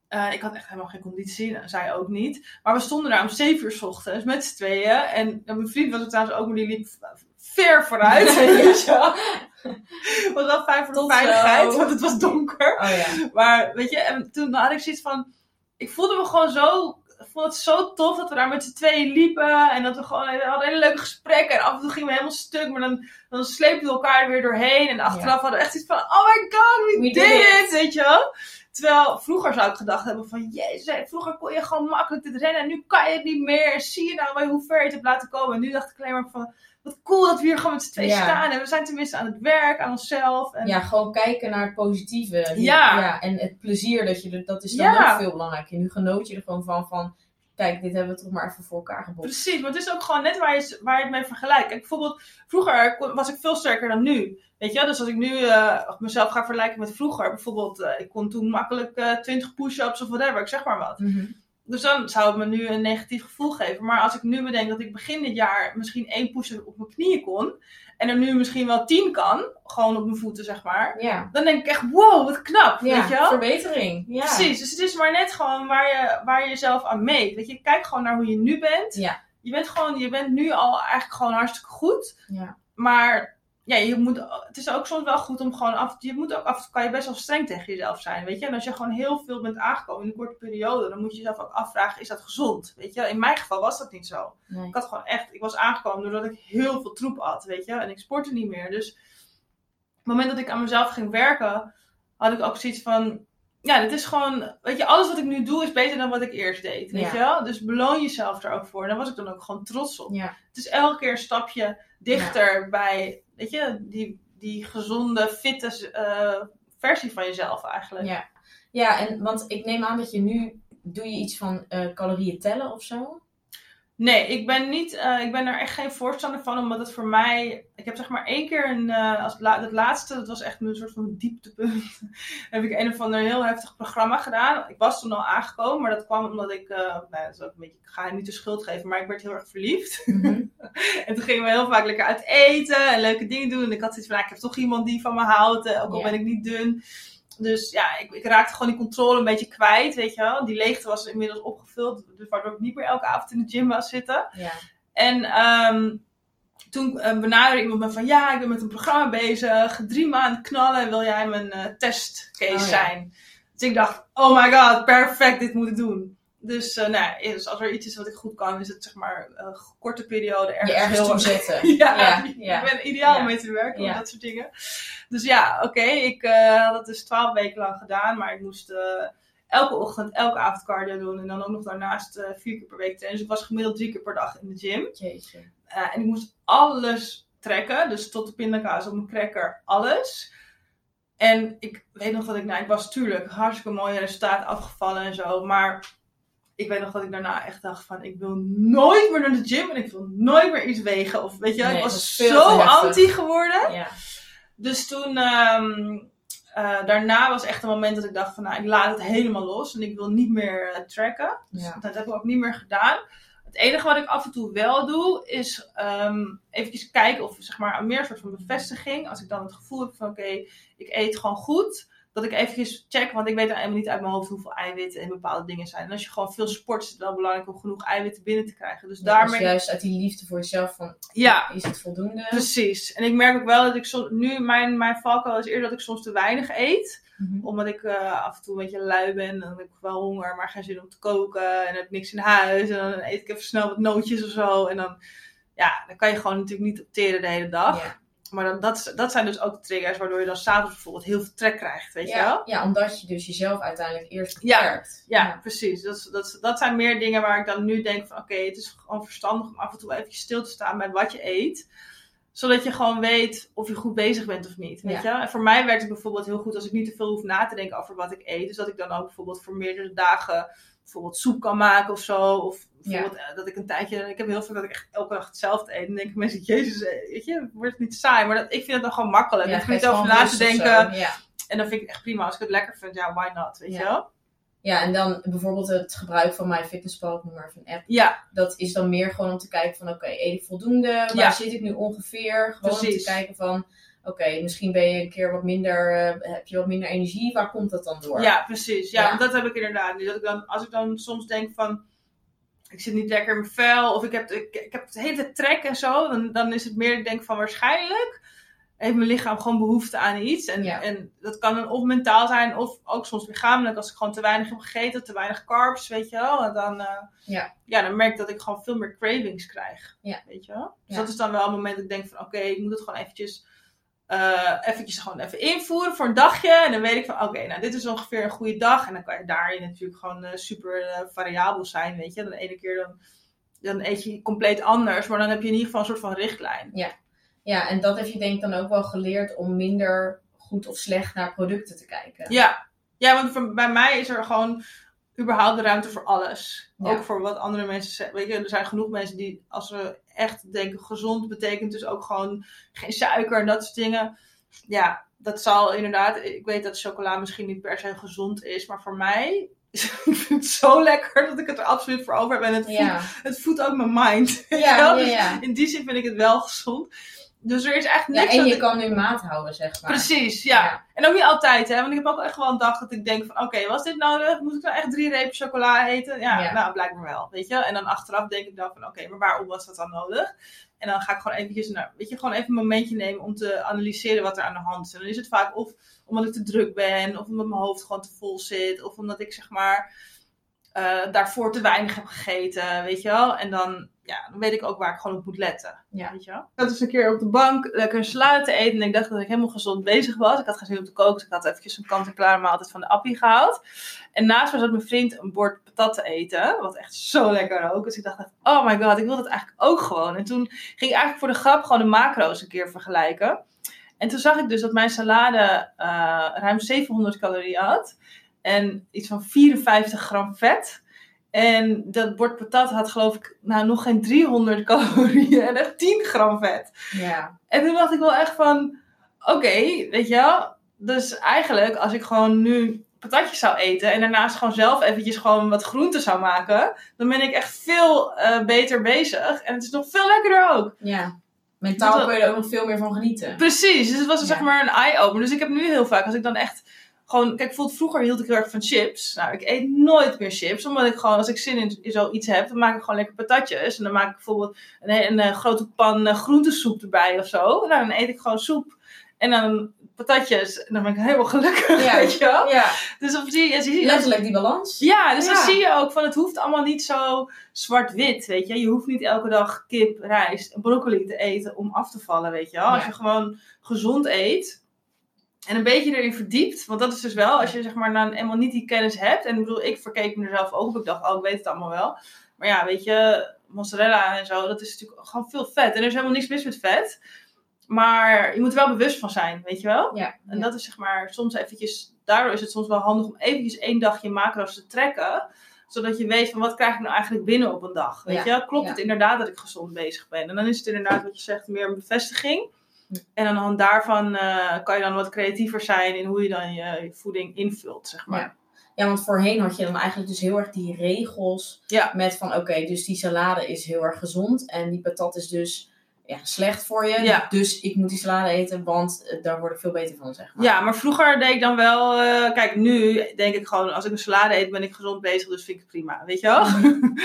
eh, ik had echt helemaal geen conditie, nou, zij ook niet. Maar we stonden daar om 7 uur 's ochtends met z'n tweeën. En mijn vriend was er trouwens ook, maar die liep ver vooruit. Ja. wel. was wel fijn voor de Tot veiligheid, zo. want het was donker. Oh ja. Maar weet je, en toen had ik zoiets van. Ik voelde me gewoon zo vond het zo tof dat we daar met z'n tweeën liepen. En dat we gewoon we hadden hele leuke gesprekken. En af en toe gingen we helemaal stuk. Maar dan, dan sleepten we elkaar er weer doorheen. En achteraf hadden we echt iets van, oh my god, we, We did it. Weet je wel? Terwijl vroeger zou ik gedacht hebben van, jezus, vroeger kon je gewoon makkelijk dit rennen. En nu kan je het niet meer. En zie je nou wel hoe ver je het hebt laten komen. En nu dacht ik alleen maar van, wat cool dat we hier gewoon met z'n tweeën Ja. staan. En we zijn tenminste aan het werk, aan onszelf. En Ja, gewoon kijken naar het positieve. Ja. En het plezier, dat, je er, dat is dan Ja. ook veel belangrijker. Nu genoot je er gewoon van, van kijk, dit hebben we toch maar even voor elkaar gebonden. Precies, maar het is ook gewoon net waar je, waar je het mee vergelijkt. Kijk, bijvoorbeeld, vroeger was ik veel sterker dan nu. Weet je, dus als ik nu eh, mezelf ga vergelijken met vroeger, bijvoorbeeld, eh, ik kon toen makkelijk eh 20 push-ups of whatever, ik zeg maar wat. Mhm. Dus dan zou het me nu een negatief gevoel geven. Maar als ik nu bedenk dat ik begin dit jaar misschien één push-up op mijn knieën kon, en er nu misschien wel 10 kan, gewoon op mijn voeten zeg maar, Ja, dan denk ik echt, wow, wat knap, ja weet je wel? verbetering. Ja. Precies, dus het is maar net gewoon waar je, waar je jezelf aan meet. Weet je, kijk gewoon naar hoe je nu bent. Ja. Je bent gewoon, je bent nu al eigenlijk gewoon hartstikke goed. Ja. Maar ja, je moet, het is ook soms wel goed om gewoon af, je moet ook af kan je best wel streng tegen jezelf zijn, weet je. En als je gewoon heel veel bent aangekomen in een korte periode, dan moet je jezelf ook afvragen, is dat gezond? Weet je, in mijn geval was dat niet zo. Nee. Ik had gewoon echt, ik was aangekomen doordat ik heel veel troep at, weet je. En ik sportte niet meer. Dus op het moment dat ik aan mezelf ging werken, had ik ook zoiets van, ja, dit is gewoon, weet je, alles wat ik nu doe is beter dan wat ik eerst deed, weet Ja. je wel. Dus beloon jezelf er ook voor. En daar was ik dan ook gewoon trots op. Ja. Het is elke keer een stapje dichter bij, weet je, die, die gezonde, fitte eh, versie van jezelf eigenlijk. Ja. ja, en want ik neem aan dat je nu, doe je iets van eh, calorieën tellen of zo? Nee, ik ben, niet, eh, ik ben er echt geen voorstander van, omdat het voor mij. Ik heb zeg maar één keer een. eh, als het, la- het laatste, dat was echt een soort van dieptepunt. heb ik een of ander heel heftig programma gedaan. Ik was toen al aangekomen, maar dat kwam omdat ik. eh nou, dat is ook een beetje, ik ga je niet de schuld geven, maar ik werd heel erg verliefd. Mhm. en toen gingen we heel vaak lekker uit eten en leuke dingen doen. En ik had zoiets van, nou, ik heb toch iemand die van me houdt, ook al ben ik niet dun. Dus ja, ik, ik raakte gewoon die controle een beetje kwijt, weet je wel. Die leegte was inmiddels opgevuld, dus waardoor ik niet meer elke avond in de gym was zitten. Ja. En ehm, toen eh, benaderde iemand me van, ja, ik ben met een programma bezig, drie maanden knallen, wil jij mijn eh, testcase Oh, ja. zijn? Dus ik dacht, oh my god, perfect, dit moet ik doen. Dus, eh, nou, ja, dus als er iets is wat ik goed kan, is het zeg maar een korte periode ergens, Je ergens heel toe zetten. ja, Ja, ik ben ideaal Ja. om mee te werken, Ja. dat soort dingen. Dus ja, oké, ik eh, had het dus twaalf weken lang gedaan, maar ik moest eh, elke ochtend, elke avond cardio doen en dan ook nog daarnaast eh, vier keer per week trainen. Dus ik was gemiddeld drie keer per dag in de gym. Jeetje. Eh, en ik moest alles trekken, dus tot de pindakaas op mijn cracker, alles. En ik weet nog dat ik, nou, ik was natuurlijk hartstikke mooi resultaat afgevallen en zo, maar ik weet nog dat ik daarna echt dacht van, ik wil nooit meer naar de gym en ik wil nooit meer iets wegen. Of weet je, wel, Nee, ik was zo anti geworden. Ja. Dus toen, ehm, eh, daarna was echt een moment dat ik dacht van, nou, ik laat het helemaal los en ik wil niet meer eh, tracken. Dus Ja. dat heb ik ook niet meer gedaan. Het enige wat ik af en toe wel doe, is ehm eventjes kijken of zeg maar meer een soort van bevestiging. Als ik dan het gevoel heb van, oké, ik eet gewoon goed. Dat ik eventjes check, want ik weet helemaal niet uit mijn hoofd hoeveel eiwitten en bepaalde dingen zijn. En als je gewoon veel sport, is het wel belangrijk om genoeg eiwitten binnen te krijgen. Dus Ja, daarmee... dus juist uit die liefde voor jezelf van, ja, is het voldoende? Precies. En ik merk ook wel dat ik soms, nu mijn, mijn valkuil is eerder dat ik soms te weinig eet. Mhm. Omdat ik eh, af en toe een beetje lui ben. En dan heb ik wel honger, maar geen zin om te koken. En heb ik niks in huis. En dan eet ik even snel wat nootjes of zo. En dan, ja, dan kan je gewoon natuurlijk niet opteren de hele dag. Ja. Maar dan, dat, dat zijn dus ook de triggers waardoor je dan s'avonds bijvoorbeeld heel veel trek krijgt, weet je wel? Ja, ja, omdat je dus jezelf uiteindelijk eerst Ja. beperkt. Ja, precies. Dat, dat, dat zijn meer dingen waar ik dan nu denk van oké, het is gewoon verstandig om af en toe even stil te staan bij wat je eet. Zodat je gewoon weet of je goed bezig bent of niet. Weet je? En voor mij werkt het bijvoorbeeld heel goed als ik niet te veel hoef na te denken over wat ik eet. Dus dat ik dan ook bijvoorbeeld voor meerdere dagen bijvoorbeeld soep kan maken of zo. Of bijvoorbeeld eh, dat ik een tijdje, ik heb heel veel dat ik echt elke dag hetzelfde eet. En dan denken mensen, jezus, eh, weet je, wordt het niet saai. Maar dat, ik vind het dan gewoon makkelijk. Ja, ik vind het over na te denken. Ja. En dan vind ik het echt prima. Als ik het lekker vind, ja, why not, weet Ja. je wel? ja, en dan bijvoorbeeld het gebruik van mijn ik noem maar een app. Ja, Dat is dan meer gewoon om te kijken van, oké, eet ik voldoende? Waar zit ik nu ongeveer? Gewoon om te kijken van, oké, misschien ben je een keer wat minder, eh, heb je wat minder energie. Waar komt dat dan door? Ja, precies. Ja, dat heb ik inderdaad. nu. Dat ik dan, als ik dan soms denk van, ik zit niet lekker in mijn vel, of ik heb, ik, ik heb het hele trek en zo, dan, dan is het meer, ik denk van waarschijnlijk heeft mijn lichaam gewoon behoefte aan iets. En, Ja. en dat kan dan of mentaal zijn, of ook soms lichamelijk. Als ik gewoon te weinig heb gegeten, te weinig carbs, weet je wel. En dan, eh, Ja. ja, dan merk ik dat ik gewoon veel meer cravings krijg. Ja. Weet je wel? Dus Ja. dat is dan wel een moment dat ik denk van, oké, ik moet het gewoon eventjes... eh, eventjes gewoon even invoeren voor een dagje. En dan weet ik van, oké, nou dit is ongeveer een goede dag. En dan kan je daarin natuurlijk gewoon eh, super eh, variabel zijn, weet je. Dan de ene keer dan, dan eet je compleet anders. Maar dan heb je in ieder geval een soort van richtlijn. Ja, en dat heb je denk ik dan ook wel geleerd om minder goed of slecht naar producten te kijken. Ja, ja want voor- bij mij is er gewoon überhaupt de ruimte voor alles. Ja. Ook voor wat andere mensen zeggen. Weet je, er zijn genoeg mensen die, als ze echt denken gezond, betekent dus ook gewoon geen suiker en dat soort dingen. Ja, dat zal inderdaad. Ik weet dat chocola misschien niet per se gezond is, maar voor mij. ik vind het zo lekker dat ik het er absoluut voor over heb. En het, Ja, voedt, het voedt ook mijn mind. ja. Dus. In die zin vind ik het wel gezond. Dus er is echt Ja, niks en dat je ik- kan nu maat houden, zeg maar. Precies, ja. Ja. En ook niet altijd, hè. Want ik heb ook echt wel een dag dat ik denk van... Oké, was dit nodig? Moet ik nou echt drie repen chocola eten? Ja, Ja. nou, blijkbaar wel, weet je. En dan achteraf denk ik dan van... Oké, maar waarom was dat dan nodig? En dan ga ik gewoon eventjes... Nou, weet je, gewoon even een momentje nemen om te analyseren wat er aan de hand is. En dan is het vaak of omdat ik te druk ben... Of omdat mijn hoofd gewoon te vol zit. Of omdat ik, zeg maar... eh, daarvoor te weinig heb gegeten, weet je wel. En dan, ja, dan weet ik ook waar ik gewoon op moet letten. Ja. Weet je wel? Ik had dus een keer op de bank lekker een salade te eten. En ik dacht dat ik helemaal gezond bezig was. Ik had geen zin om te koken. Dus ik had eventjes een kant-en-klare maaltijd van de appie gehaald. En naast me zat mijn vriend een bord patat te eten. Wat echt zo lekker ook. Dus ik dacht, oh my god, ik wil dat eigenlijk ook gewoon. En toen ging ik eigenlijk voor de grap gewoon de macro's een keer vergelijken. En toen zag ik dus dat mijn salade eh, ruim 700 calorieën had. En iets van 54 gram vet. En dat bord patat had geloof ik nou, nog geen 300 calorieën en echt 10 gram vet. Ja, En toen dacht ik wel echt van, oké, weet je wel. Dus eigenlijk als ik gewoon nu patatjes zou eten en daarnaast gewoon zelf eventjes gewoon wat groenten zou maken, dan ben ik echt veel eh, beter bezig. En het is nog veel lekkerder ook. ja. Mentaal kun je er ook nog veel meer van genieten. Precies, dus het was Ja. zeg maar een eye-opener. Dus ik heb nu heel vaak, als ik dan echt gewoon... Kijk, bijvoorbeeld vroeger hield ik heel erg van chips. Nou, ik eet nooit meer chips. Omdat ik gewoon, als ik zin in, in zoiets heb, dan maak ik gewoon lekker patatjes. En dan maak ik bijvoorbeeld een, een, een grote pan eh, groentesoep erbij of zo. Nou, dan eet ik gewoon soep. En dan patatjes. En dan ben ik helemaal gelukkig, Ja. weet je wel. Ja, Dus op zie je... zie je letterlijk die balans. ja, dus dan zie je ook van het hoeft allemaal niet zo zwart-wit, weet je. Je hoeft niet elke dag kip, rijst en broccoli te eten om af te vallen, weet je wel. Als je gewoon gezond eet en een beetje erin verdiept. Want dat is dus wel, als je zeg maar dan eenmaal niet die kennis hebt. En ik bedoel, ik verkeek me er zelf ook op. Ik dacht, oh, ik weet het allemaal wel. Maar ja, weet je, mozzarella en zo, dat is natuurlijk gewoon veel vet. En er is helemaal niks mis met vet. Maar je moet er wel bewust van zijn, weet je wel? Ja, En ja. dat is zeg maar soms eventjes, daardoor is het soms wel handig om eventjes één dagje macro's te trekken. Zodat je weet van wat krijg ik nou eigenlijk binnen op een dag. Weet Ja, je, klopt het inderdaad dat ik gezond bezig ben? En dan is het inderdaad wat je zegt meer een bevestiging. En aan de hand daarvan eh, kan je dan wat creatiever zijn in hoe je dan je, voeding invult, zeg maar. Ja. Ja, want voorheen had je dan eigenlijk dus heel erg die regels Ja. met van oké, dus die salade is heel erg gezond en die patat is dus ja, slecht voor je. Ja. Dus ik moet die salade eten, want eh, daar word ik veel beter van, zeg maar. Ja, maar vroeger deed ik dan wel. eh, kijk, nu denk ik gewoon: als ik een salade eet, ben ik gezond bezig, dus vind ik het prima. Weet je wel?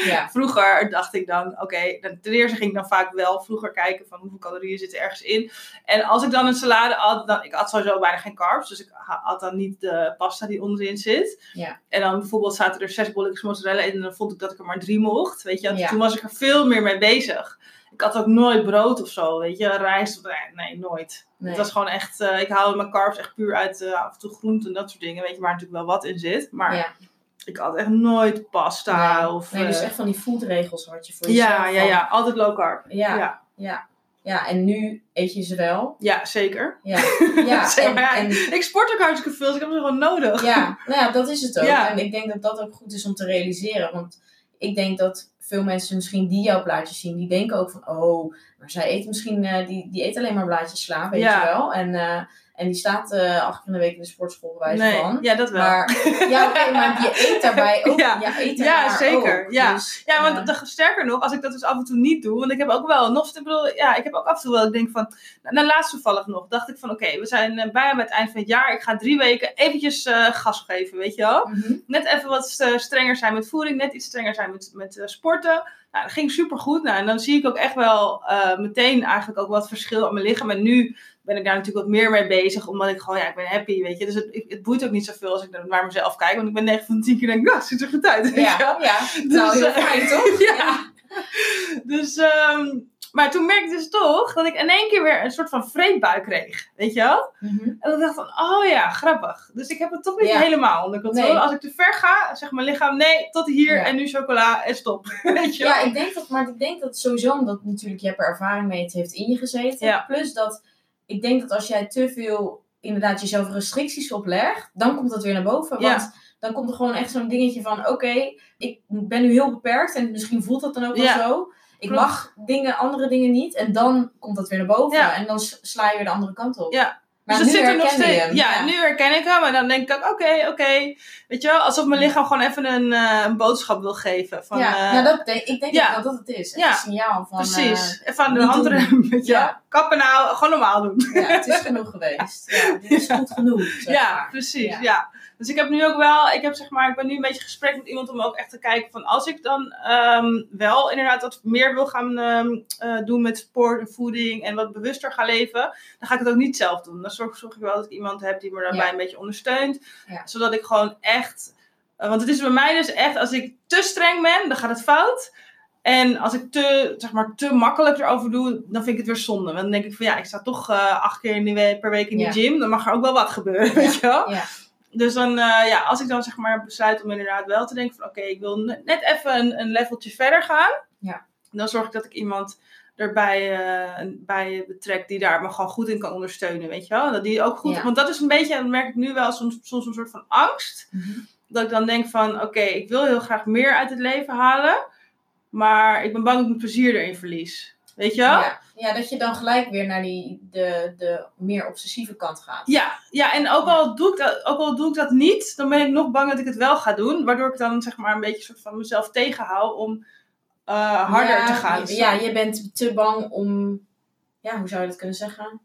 Ja, Vroeger dacht ik dan, oké, ten eerste ging ik dan vaak wel vroeger kijken van hoeveel calorieën zitten ergens in. En als ik dan een salade had, dan, ik had sowieso bijna geen carbs, dus ik ha- had dan niet de pasta die onderin zit. Ja. En dan bijvoorbeeld zaten er zes bolletjes mozzarella in en dan vond ik dat ik er maar drie mocht, weet je. Ja. Toen was ik er veel meer mee bezig. Ik had ook nooit brood of zo, weet je, rijst, of- nee, nee nooit. nee. Het was gewoon echt, eh, ik haalde mijn carbs echt puur uit eh, af en toe groenten en dat soort dingen, weet je, waar natuurlijk wel wat in zit. Maar ja. ik had echt nooit pasta nee. of... nee, dus eh, echt van die foodregels had je voor jezelf. ja, ja, ja, altijd low carb. Ja, ja. ja. ja. en nu eet je ze wel. Ja, zeker. Ja, ja. En, ik sport ook hartstikke veel, dus ik heb ze gewoon nodig. ja, nou ja, dat is het ook. Ja. En ik denk dat dat ook goed is om te realiseren. Want ik denk dat veel mensen misschien die jouw plaatjes zien, die denken ook van, oh, maar zij eet misschien, eh, die, die eet alleen maar blaadjes sla, weet Ja. je wel. En, eh, en die staat eh acht keer in de week in de sportschool, bij nee, van. ja, dat wel. Maar, ja, maar je eet daarbij ook. Ja. Ja, eet Ja, zeker. ook. Ja. Dus, ja, want de- sterker nog, als ik dat dus af en toe niet doe, want ik heb ook wel, nog, ik bedoel, ja, ik heb ook af en toe wel, ik denk van, nou, nou, laatst toevallig nog, dacht ik van, oké, we zijn eh, bijna bij het eind van het jaar, ik ga drie weken eventjes eh, gas geven, weet je wel. mhm. Net even wat strenger zijn met voeding, net iets strenger zijn met, met sporten. Nou, dat ging super goed. Nou, en dan zie ik ook echt wel meteen eigenlijk ook wat verschil aan mijn lichaam. En nu ben ik daar natuurlijk wat meer mee bezig. Omdat ik gewoon, ja, ik ben happy, weet je. Dus het, het boeit ook niet zoveel als ik naar mezelf kijk. Want ik ben 9 van de 10 keer denk, het ziet er goed uit. Wel? Ja, ja. nou heel eh, fijn toch? ja. Dus, ehm, maar toen merkte ik dus toch dat ik in één keer weer een soort van vreemdbuik kreeg. Weet je wel? Mhm. En ik dacht van, oh ja, grappig. Dus ik heb het toch niet Ja. helemaal onder controle. Nee. Als ik te ver ga, zegt mijn lichaam, nee, tot hier Ja. en nu chocola en stop. Weet je wel? Ja, ik denk dat, maar ik denk dat sowieso, omdat natuurlijk je hebt er ervaring mee, het heeft in je gezeten. Ja. Plus dat, ik denk dat als jij te veel, inderdaad, jezelf restricties oplegt, dan komt dat weer naar boven. Ja. Want dan komt er gewoon echt zo'n dingetje van, oké, ik ben nu heel beperkt en misschien voelt dat dan ook Ja. wel zo. Ik Klopt. mag dingen, andere dingen niet. En dan komt dat weer naar boven. Ja. En dan sla je weer de andere kant op. Ja. Maar dus nu zit er nog steeds. hem. Ja, nu herken ik hem. En dan denk ik ook, oké, oké. Weet je wel, alsof mijn lichaam gewoon even een, eh, een boodschap wil geven. Van, ja, eh, nou, dat denk, ik denk ja. dat dat het is. Ja. Een signaal van... Precies. even aan de handrem. Ja. Kappen nou, gewoon normaal doen. ja, het is genoeg geweest. Ja, dit is goed genoeg. zeg Ja, maar. precies. Ja. Dus ik heb nu ook wel, ik heb zeg maar, ik ben nu een beetje gesprek met iemand om ook echt te kijken van als ik dan ehm, wel inderdaad wat meer wil gaan ehm, eh, doen met sport en voeding en wat bewuster gaan leven, dan ga ik het ook niet zelf doen. Dan zorg, zorg ik wel dat ik iemand heb die me daarbij Ja. een beetje ondersteunt. Ja. Zodat ik gewoon echt, eh, want het is bij mij dus echt, als ik te streng ben, dan gaat het fout. En als ik te, zeg maar, te makkelijk erover doe, dan vind ik het weer zonde. Want dan denk ik van ja, ik sta toch eh, acht keer per week in Ja. de gym. Dan mag er ook wel wat gebeuren, weet je wel. Ja. Dus dan, eh, ja, als ik dan zeg maar besluit om inderdaad wel te denken van oké, ik wil ne- net even een, een leveltje verder gaan. Ja. Dan zorg ik dat ik iemand erbij eh, bij betrek die daar me gewoon goed in kan ondersteunen, weet je wel. Dat die ook goed, Ja. want dat is een beetje, en dat merk ik nu wel, soms, soms een soort van angst. Mhm. Dat ik dan denk van oké, ik wil heel graag meer uit het leven halen. Maar ik ben bang dat ik mijn plezier erin verlies. Weet je wel? Ja. ja, dat je dan gelijk weer naar die, de, de meer obsessieve kant gaat. Ja, ja, en ook al, doe ik dat, ook al doe ik dat niet, dan ben ik nog bang dat ik het wel ga doen. Waardoor ik dan zeg maar een beetje soort van mezelf tegenhoud om eh, harder Ja, te gaan. Ja, je bent te bang om... Ja, hoe zou je dat kunnen zeggen?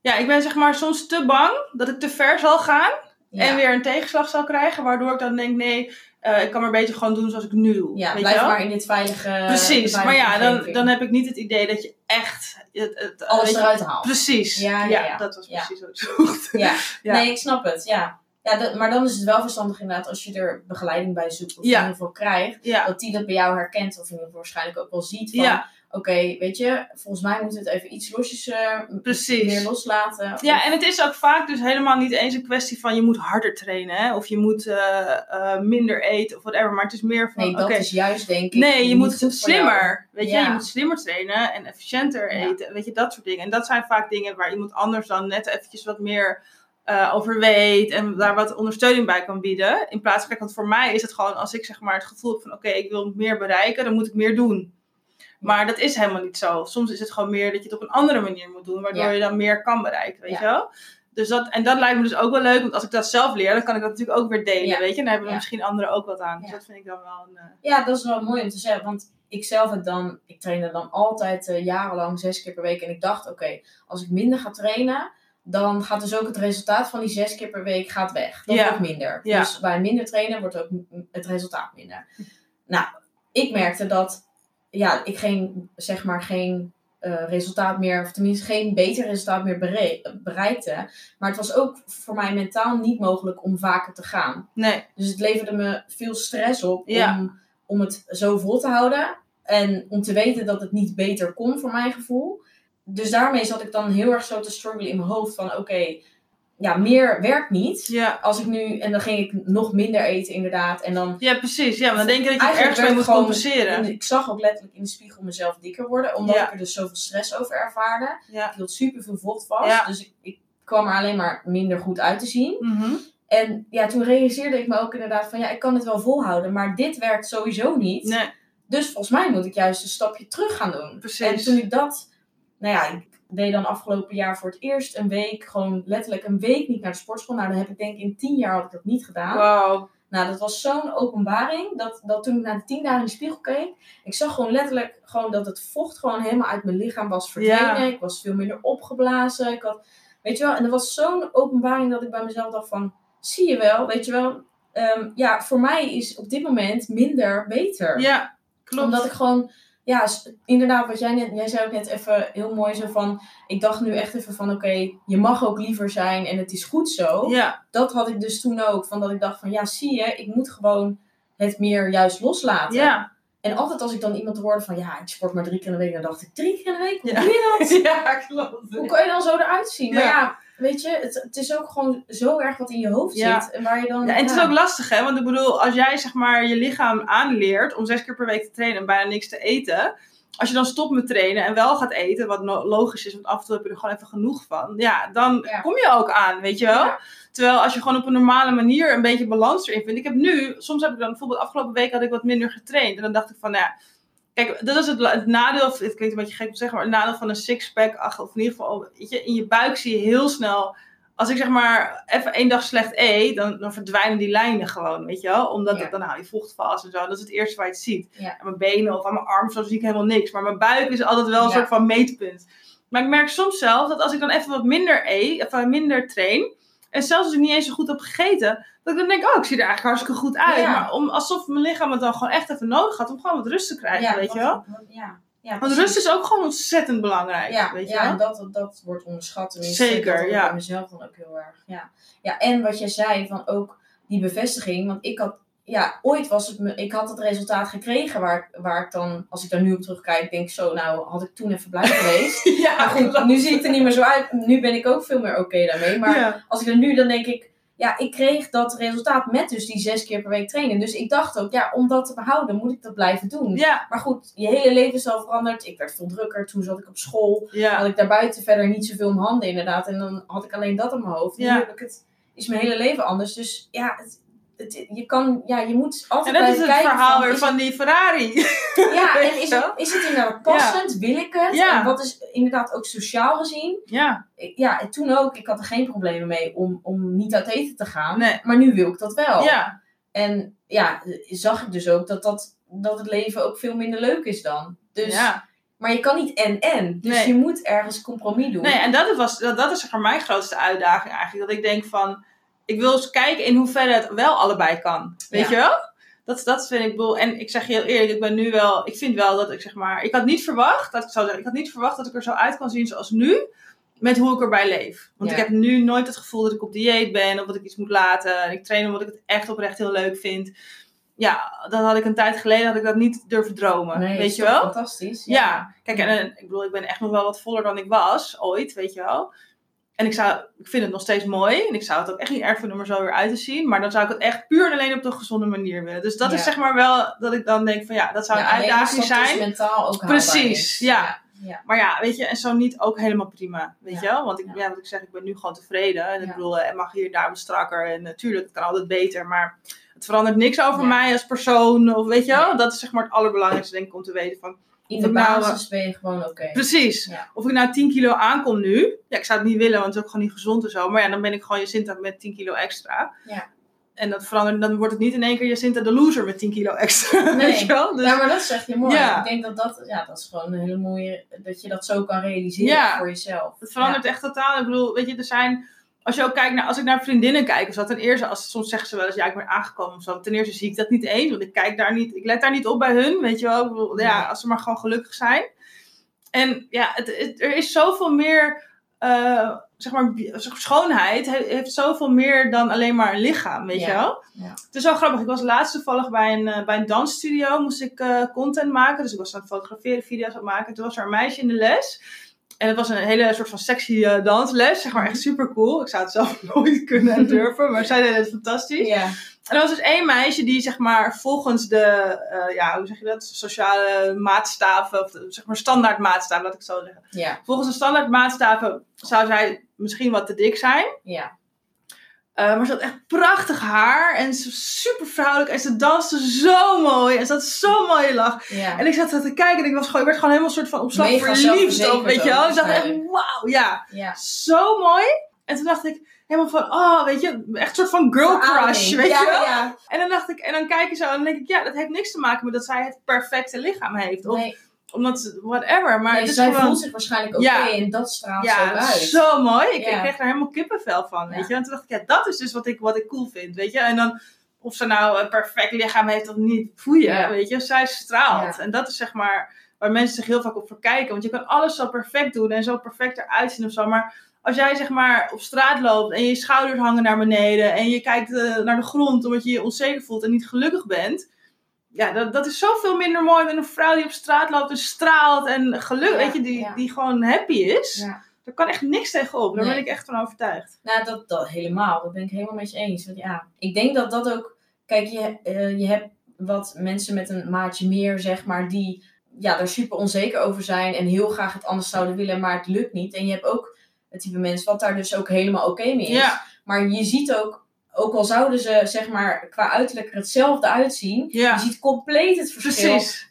Ja, ik ben zeg maar soms te bang dat ik te ver zal gaan Ja, en weer een tegenslag zal krijgen. Waardoor ik dan denk, nee, eh, ik kan maar beter gewoon doen zoals ik nu doe. ja weet blijf je wel? maar in dit veilige Precies, veilige maar ja, dan, dan heb ik niet het idee dat je echt... Het, het, Alles je- eruit haalt. Precies, Ja, ja, ja, ja. dat was precies wat ik zocht. Ja. Ja. nee, ik snap het, ja. ja dat, maar dan is het wel verstandig inderdaad als je er begeleiding bij zoekt of in ieder geval krijgt. Dat die dat bij jou herkent of in ieder geval waarschijnlijk ook wel ziet van... Oké, weet je, volgens mij moeten we het even iets losjes eh, precies. meer loslaten. Ja, en het is ook vaak dus helemaal niet eens een kwestie van je moet harder trainen. Hè? Of je moet eh, eh, minder eten of whatever. Maar het is meer van, Nee, dat is juist denk ik nee, je moet slimmer. Weet je, Ja. je moet slimmer trainen en efficiënter Ja. eten. Weet je, dat soort dingen. En dat zijn vaak dingen waar iemand anders dan net eventjes wat meer over weet. En daar wat ondersteuning bij kan bieden. In plaats van, kijk, want voor mij is het gewoon als ik zeg maar het gevoel heb van, oké, ik wil meer bereiken, dan moet ik meer doen. Maar dat is helemaal niet zo. Soms is het gewoon meer dat je het op een andere manier moet doen, waardoor Ja. je dan meer kan bereiken, weet je wel? Dus dat, en dat lijkt me dus ook wel leuk, want als ik dat zelf leer, dan kan ik dat natuurlijk ook weer delen, Ja. weet je? En daar hebben Ja. misschien anderen ook wat aan. Dus Ja. dat vind ik dan wel een... eh, Ja, dat is wel mooi om te zeggen. Want ik zelf heb dan, ik trainde dan altijd eh, jarenlang zes keer per week. En ik dacht, oké, als ik minder ga trainen, dan gaat dus ook het resultaat van die zes keer per week gaat weg. Dat wordt minder. Dus bij minder trainen wordt ook het resultaat minder. Nou, ik merkte dat, ja, ik geen, zeg maar, geen eh, resultaat meer, of tenminste geen beter resultaat meer bere- bereikte. Maar het was ook voor mij mentaal niet mogelijk om vaker te gaan. Nee, Dus het leverde me veel stress op Ja. om, om het zo vol te houden. En om te weten dat het niet beter kon voor mijn gevoel. Dus daarmee zat ik dan heel erg zo te struggelen in mijn hoofd van oké, ja, meer werkt niet. ja. Als ik nu, en dan ging ik nog minder eten inderdaad. En dan, Ja, precies. Ja, maar dan denk je dat je ergens mee moet gewoon- compenseren. en ik zag ook letterlijk in de spiegel mezelf dikker worden. Omdat Ja. ik er dus zoveel stress over ervaarde. Ja. Ik hield super veel vocht vast. Ja. Dus ik, ik kwam er alleen maar minder goed uit te zien. Mhm. En ja, toen realiseerde ik me ook inderdaad van ja, ik kan het wel volhouden, maar dit werkt sowieso niet. Nee, Dus volgens mij moet ik juist een stapje terug gaan doen. Precies. En toen ik dat, nou ja, ik deed dan afgelopen jaar voor het eerst een week, gewoon letterlijk een week niet naar de sportschool. Nou, dan heb ik denk ik in tien jaar had ik dat niet gedaan. wow. Nou, dat was zo'n openbaring, dat, dat toen ik naar de tien dagen in de spiegel keek, ik zag gewoon letterlijk gewoon dat het vocht gewoon helemaal uit mijn lichaam was verdwenen. Ja. Ik was veel minder opgeblazen. Ik had, weet je wel, en dat was zo'n openbaring dat ik bij mezelf dacht van, zie je wel, weet je wel, ehm, ja, voor mij is op dit moment minder beter. Ja, klopt. Omdat ik gewoon ja, inderdaad, wat jij net, jij zei ook net even heel mooi zo van, ik dacht nu echt even van, oké, je mag ook liever zijn en het is goed zo. Ja, Dat had ik dus toen ook, van dat ik dacht van, ja, zie je, ik moet gewoon het meer juist loslaten. ja. En altijd als ik dan iemand hoorde van, ja, ik sport maar drie keer in de week, dan dacht ik, drie keer in de week, hoe Ja. doe je dat? ja klopt. Hoe kan je dan zo eruit zien? Maar Ja. Weet je, het, het is ook gewoon zo erg wat in je hoofd Ja. zit. En waar je dan... Ja, en het is ook lastig, hè? Want ik bedoel, als jij zeg maar je lichaam aanleert om zes keer per week te trainen en bijna niks te eten. Als je dan stopt met trainen en wel gaat eten, wat logisch is, want af en toe heb je er gewoon even genoeg van. Ja, dan kom je ook aan, weet je wel? Terwijl als je gewoon op een normale manier een beetje balans erin vindt. Ik heb nu, soms heb ik dan bijvoorbeeld afgelopen week had ik wat minder getraind. En dan dacht ik van, nou ja, kijk, dat is het, het nadeel, het klinkt een beetje gek om te zeggen, maar het nadeel van een sixpack, ach, of in ieder geval, weet je, in je buik zie je heel snel als ik zeg maar even één dag slecht eet, dan, dan verdwijnen die lijnen gewoon, weet je wel? Omdat Ja. het, dan hou je vocht vast en zo. Dat is het eerste waar je het ziet. Ja. Aan mijn benen of aan mijn armen, zo zie ik helemaal niks. Maar mijn buik is altijd wel een Ja. soort van meetpunt. Maar ik merk soms zelf dat als ik dan even wat minder eet, of minder train, en zelfs als ik niet eens zo goed heb gegeten, dat ik dan denk, oh, ik zie er eigenlijk hartstikke goed uit. Ja. Maar om, alsof mijn lichaam het dan gewoon echt even nodig had om gewoon wat rust te krijgen, weet je wel? ja. Ja, Want rust is ook gewoon ontzettend belangrijk, Ja, weet je ja wel? en dat, dat wordt onderschat. Zeker, dat ja. mezelf dan ook heel erg. Ja. ja, en wat jij zei van ook die bevestiging. Want ik had, ja, ooit was het me, ik had het resultaat gekregen waar, waar ik dan, als ik daar nu op terugkijk, denk zo, nou had ik toen even blij geweest. Ja, Maar goed, nu zie ik er niet meer zo uit. Nu ben ik ook veel meer oké daarmee. Maar ja. als ik er nu, dan denk ik, ja, ik kreeg dat resultaat met dus die zes keer per week trainen. Dus ik dacht ook, ja, om dat te behouden moet ik dat blijven doen. Ja, Maar goed, je hele leven is al veranderd. Ik werd veel drukker. Toen zat ik op school. ja. Had ik daarbuiten verder niet zoveel om handen inderdaad. En dan had ik alleen dat op mijn hoofd. Ja. Nu heb ik het, is mijn hele leven anders. Dus ja, het, het, je, kan, ja je moet En altijd dat is het verhaal van, weer van die Ferrari. Ja, en is het, is het inderdaad passend? Wil ik het? Ja. En wat is inderdaad ook sociaal gezien? Ja, Ja, en toen ook. Ik had er geen problemen mee om, om niet uit eten te gaan. Nee. Maar nu wil ik dat wel. ja. En ja, zag ik dus ook dat, dat, dat het leven ook veel minder leuk is dan. Dus, ja. Maar je kan niet en-en. Dus Nee. je moet ergens compromis doen. Nee, en dat, was, dat, dat is maar mijn grootste uitdaging eigenlijk. Dat ik denk van, ik wil eens kijken in hoeverre het wel allebei kan. Weet Ja. je wel? Dat, dat vind ik, bedoel, en ik zeg je heel eerlijk, ik ben nu wel, ik vind wel dat ik zeg maar, ik had niet verwacht, dat ik zou zeggen, ik had niet verwacht dat ik er zo uit kan zien zoals nu, met hoe ik erbij leef. Want Ja. ik heb nu nooit het gevoel dat ik op dieet ben, of dat ik iets moet laten. En ik train omdat ik het echt oprecht heel leuk vind. Ja, dat had ik een tijd geleden, had ik dat niet durven dromen. Nee, weet is je wel? Fantastisch. Ja, kijk, en, en ik bedoel, ik ben echt nog wel wat voller dan ik was ooit, weet je wel. En ik, zou, ik vind het nog steeds mooi. En ik zou het ook echt niet erg vinden om er zo weer uit te zien. Maar dan zou ik het echt puur en alleen op de gezonde manier willen. Dus dat Ja. is zeg maar wel dat ik dan denk van ja, dat zou een Ja, uitdaging zijn. mentaal ook Precies, ja. ja. Maar ja, weet je, en zo niet ook helemaal prima. Weet je wel? Want ik, Ja. wat ik zeg, ik ben nu gewoon tevreden. En ik bedoel, het mag hier en daar wat strakker. En natuurlijk, het kan altijd beter. Maar het verandert niks over mij als persoon. Of weet je wel? Dat is zeg maar het allerbelangrijkste denk ik om te weten van In de nou, basis ben je gewoon oké. Precies. Ja. Of ik nou 10 kilo aankom nu. Ja, ik zou het niet willen, want het is ook gewoon niet gezond en zo. Maar ja, dan ben ik gewoon Jacinta met 10 kilo extra. Ja. En dat verandert, dan wordt het niet in één keer Jacinta de loser met 10 kilo extra. Nee. Weet je wel? Dus, Ja, maar dat zeg je mooi. Ja. Ik denk dat dat, ja, dat is gewoon een hele mooie, dat je dat zo kan realiseren Ja. voor jezelf. het verandert echt totaal. Ik bedoel, weet je, er zijn... Als je ook kijkt naar, als ik naar vriendinnen kijk, of zo, ten eerste, als, soms zeggen ze wel eens, ja, ik ben aangekomen of zo. Ten eerste zie ik dat niet eens, want ik kijk daar niet, ik let daar niet op bij hun, weet je wel. Ja, als ze maar gewoon gelukkig zijn. En ja, het, het- er is zoveel meer, eh, zeg maar, schoonheid he- heeft zoveel meer dan alleen maar een lichaam, weet Ja. je wel. Ja. Het is wel grappig, ik was laatst toevallig bij een, eh, bij een dansstudio, moest ik eh, content maken. Dus ik was aan het fotograferen, video's aan het maken. Toen was er een meisje in de les. En het was een hele soort van sexy eh, dansles, zeg maar echt super cool. Ik zou het zelf nooit kunnen en durven, maar zij deden het fantastisch. En er was dus één meisje die zeg maar volgens de, eh, ja, hoe zeg je dat, sociale maatstaven, of de, zeg maar standaard maatstaven, laat ik het zo zeggen. Volgens de standaard maatstaven zou zij misschien wat te dik zijn. Ja. Eh, maar ze had echt prachtig haar en ze was super vrouwelijk en ze danste zo mooi en ze had zo'n mooie lach. Ja. En ik zat te kijken en ik, was gewoon, ik werd gewoon helemaal soort van op slag verliefd op, weet je wel. Ik dacht echt, wauw, ja, Ja. zo mooi. En toen dacht ik helemaal van, oh, weet je, echt een soort van girl crush, weet ja, je wel. Ja. En dan dacht ik, en dan kijk je zo en dan denk ik, ja, dat heeft niks te maken met dat zij het perfecte lichaam heeft. Of Nee, omdat, whatever. Maar nee, het is zij gewoon, voelt zich waarschijnlijk oké Ja. en dat straalt zo ja, uit. zo mooi. Ik, Ja. kreeg daar helemaal kippenvel van, weet je. En toen dacht ik, ja, dat is dus wat ik, wat ik cool vind, weet je. En dan, of ze nou een perfect lichaam heeft of niet, voel je, Ja. weet je. Zij straalt. En dat is zeg maar waar mensen zich heel vaak op verkijken. Want je kan alles zo perfect doen en zo perfect eruit zien of zo. Maar als jij zeg maar op straat loopt en je schouders hangen naar beneden en je kijkt eh, naar de grond omdat je je onzeker voelt en niet gelukkig bent. Ja, dat, dat is zoveel minder mooi dan een vrouw die op straat loopt en straalt en geluk, Ja, weet je, die, ja. die gewoon happy is. Ja. Daar kan echt niks tegenop. Daar Nee. ben ik echt van overtuigd. Nou, dat, dat helemaal. Dat ben ik helemaal met je eens. Want ja, ik denk dat dat ook. Kijk, je, eh, je hebt wat mensen met een maatje meer, zeg maar, die ja, daar super onzeker over zijn en heel graag het anders zouden willen, maar het lukt niet. En je hebt ook het type mensen wat daar dus ook helemaal oké mee is. Ja, Maar je ziet ook, ook al zouden ze zeg maar qua uiterlijk er hetzelfde uitzien, ja. je ziet compleet het verschil. precies.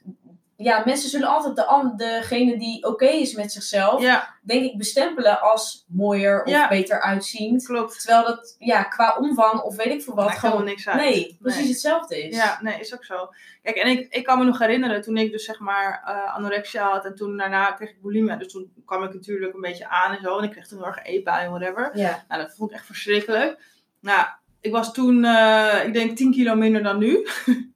Ja, mensen zullen altijd de, degene die oké is met zichzelf, Ja, denk ik, bestempelen als mooier of Ja. beter uitziend. klopt. Terwijl dat ja, qua omvang of weet ik veel wat Maakt gewoon niks uit. nee, precies Nee. hetzelfde is. Ja, nee, is ook zo. Kijk, en ik, ik kan me nog herinneren toen ik dus zeg maar eh, anorexia had en toen daarna kreeg ik bulimia. Dus toen kwam ik natuurlijk een beetje aan en zo. En ik kreeg toen heel erg eetbuien en whatever. Ja. Nou, dat vond ik echt verschrikkelijk. Nou, ik was toen, eh, ik denk 10 kilo minder dan nu.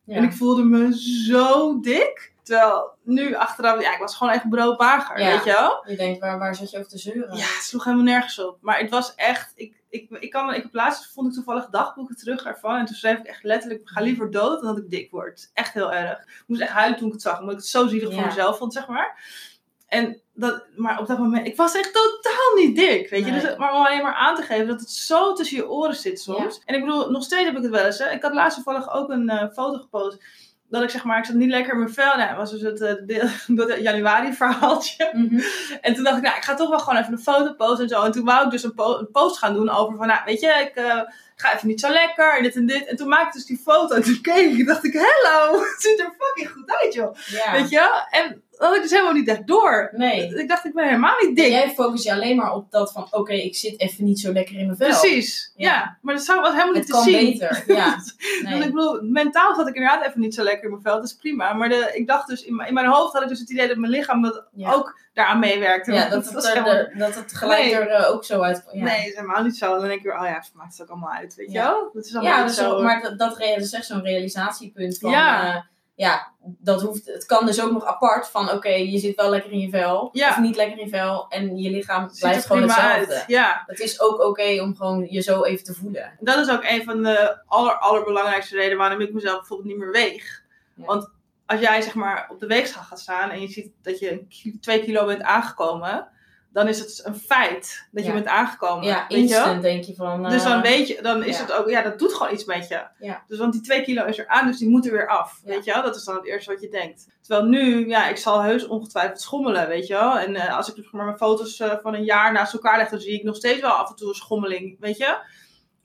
Ja. En ik voelde me zo dik. Terwijl nu achteraf, ja, ik was gewoon echt broodmager, Ja. weet je wel? Je denkt, waar, waar zit je over te zeuren? Ja, het sloeg helemaal nergens op. Maar het was echt. Ik, ik, ik, kan, ik heb laatst vond ik toevallig dagboeken terug ervan. En toen schreef ik echt letterlijk: ga liever dood dan dat ik dik word. Echt heel erg. Ik moest echt huilen toen ik het zag, omdat ik het zo zielig voor mezelf vond, zeg maar. En dat, maar op dat moment, ik was echt totaal niet dik, weet je. Nee. Dus, maar om alleen maar aan te geven dat het zo tussen je oren zit soms. En ik bedoel, nog steeds heb ik het wel eens. Hè. Ik had laatst toevallig ook een eh, foto gepost. Dat ik zeg maar, ik zat niet lekker in mijn vel. Nou, dat was dus het eh, deel- dat januari verhaaltje. Mhm. En toen dacht ik, nou, ik ga toch wel gewoon even een foto posten en zo. En toen wou ik dus een, po- een post gaan doen over van, nou, weet je, ik eh, ga even niet zo lekker en dit en dit. En toen maakte ik dus die foto en toen keek ik en dacht ik, hello, het ziet er fucking goed uit, joh. Weet je? En dat had ik dus helemaal niet echt door. Nee. Ik dacht, ik ben helemaal niet dik. Jij focus je alleen maar op dat van, oké, ik zit even niet zo lekker in mijn vel. Precies, ja. Ja. Maar dat zou, was helemaal Het niet kan te zien. beter, ja. Dus Nee. ik bedoel, mentaal zat ik inderdaad even niet zo lekker in mijn vel. Dat is prima. Maar de, ik dacht dus, in mijn, in mijn hoofd had ik dus het idee dat mijn lichaam dat Ja. ook daaraan meewerkte. Ja, Want dat het, er, helemaal- dat het gelijk Nee. er eh, ook zo uit... Ja. Nee, dat is helemaal niet zo. Dan denk ik weer, oh ja, het maakt het ook allemaal uit, weet je wel? Dat is allemaal Ja, dus zo. maar dat, dat, dat is echt zo'n realisatiepunt van... Ja. Ja. Ja, dat hoeft... Het kan dus ook nog apart van, oké, je zit wel lekker in je vel. Ja. Of niet lekker in je vel. En je lichaam blijft gewoon hetzelfde. uit. Ja, Het is ook oké om gewoon je zo even te voelen. dat is ook een van de aller, allerbelangrijkste redenen waarom ik mezelf bijvoorbeeld niet meer weeg. Ja. Want als jij zeg maar op de weegschaal gaat staan en je ziet dat je twee kilo bent aangekomen, dan is het een feit dat je bent aangekomen. Ja, weet je instant denk je van... Dus dan eh, weet je, dan is ja. het ook, ja, dat doet gewoon iets met je. Ja. Dus want die twee kilo is er aan, dus die moeten weer af. Weet je wel? Dat is dan het eerste wat je denkt. Terwijl nu, ja, ik zal heus ongetwijfeld schommelen, weet je wel. En eh, als ik dus maar mijn foto's eh, van een jaar naast elkaar leg, dan zie ik nog steeds wel af en toe een schommeling, weet je.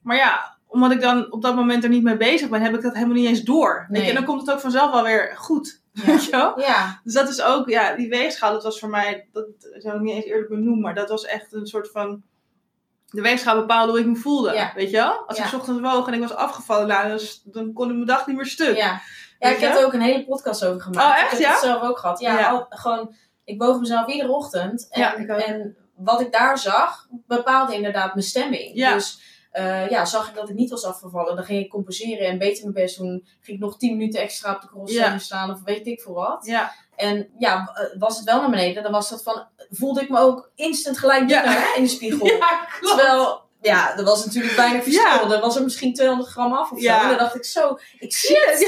Maar ja, omdat ik dan op dat moment er niet mee bezig ben, heb ik dat helemaal niet eens door. Weet je? En dan komt het ook vanzelf wel weer goed, Ja. Ja, Dus dat is ook, ja, die weegschaal, dat was voor mij, dat zou ik niet eens eerlijk benoemen, maar dat was echt een soort van, de weegschaal bepaalde hoe ik me voelde, Ja. weet je wel? Als Ja. ik 's ochtends woog en ik was afgevallen, nou, dan, dan kon ik mijn dag niet meer stuk. ja. ja ik heb er ook een hele podcast over gemaakt. Oh, echt, Ik heb het zelf ook gehad. Ja, al- gewoon... Ik woog mezelf iedere ochtend. En, en wat ik daar zag, bepaalde inderdaad mijn stemming. Ja. Dus eh, ja, zag ik dat ik niet was afgevallen, dan ging ik compenseren en beter mijn best doen. Ging ik nog 10 minuten extra op de Ja. staan of weet ik veel wat. Ja, En ja, eh, was het wel naar beneden, dan was dat van, voelde ik me ook instant gelijk Ja. in de spiegel. ja klopt. Terwijl, ja, er was natuurlijk bijna verschil. Er was er misschien 200 gram af of zo. En dan dacht ik zo, ik zie het.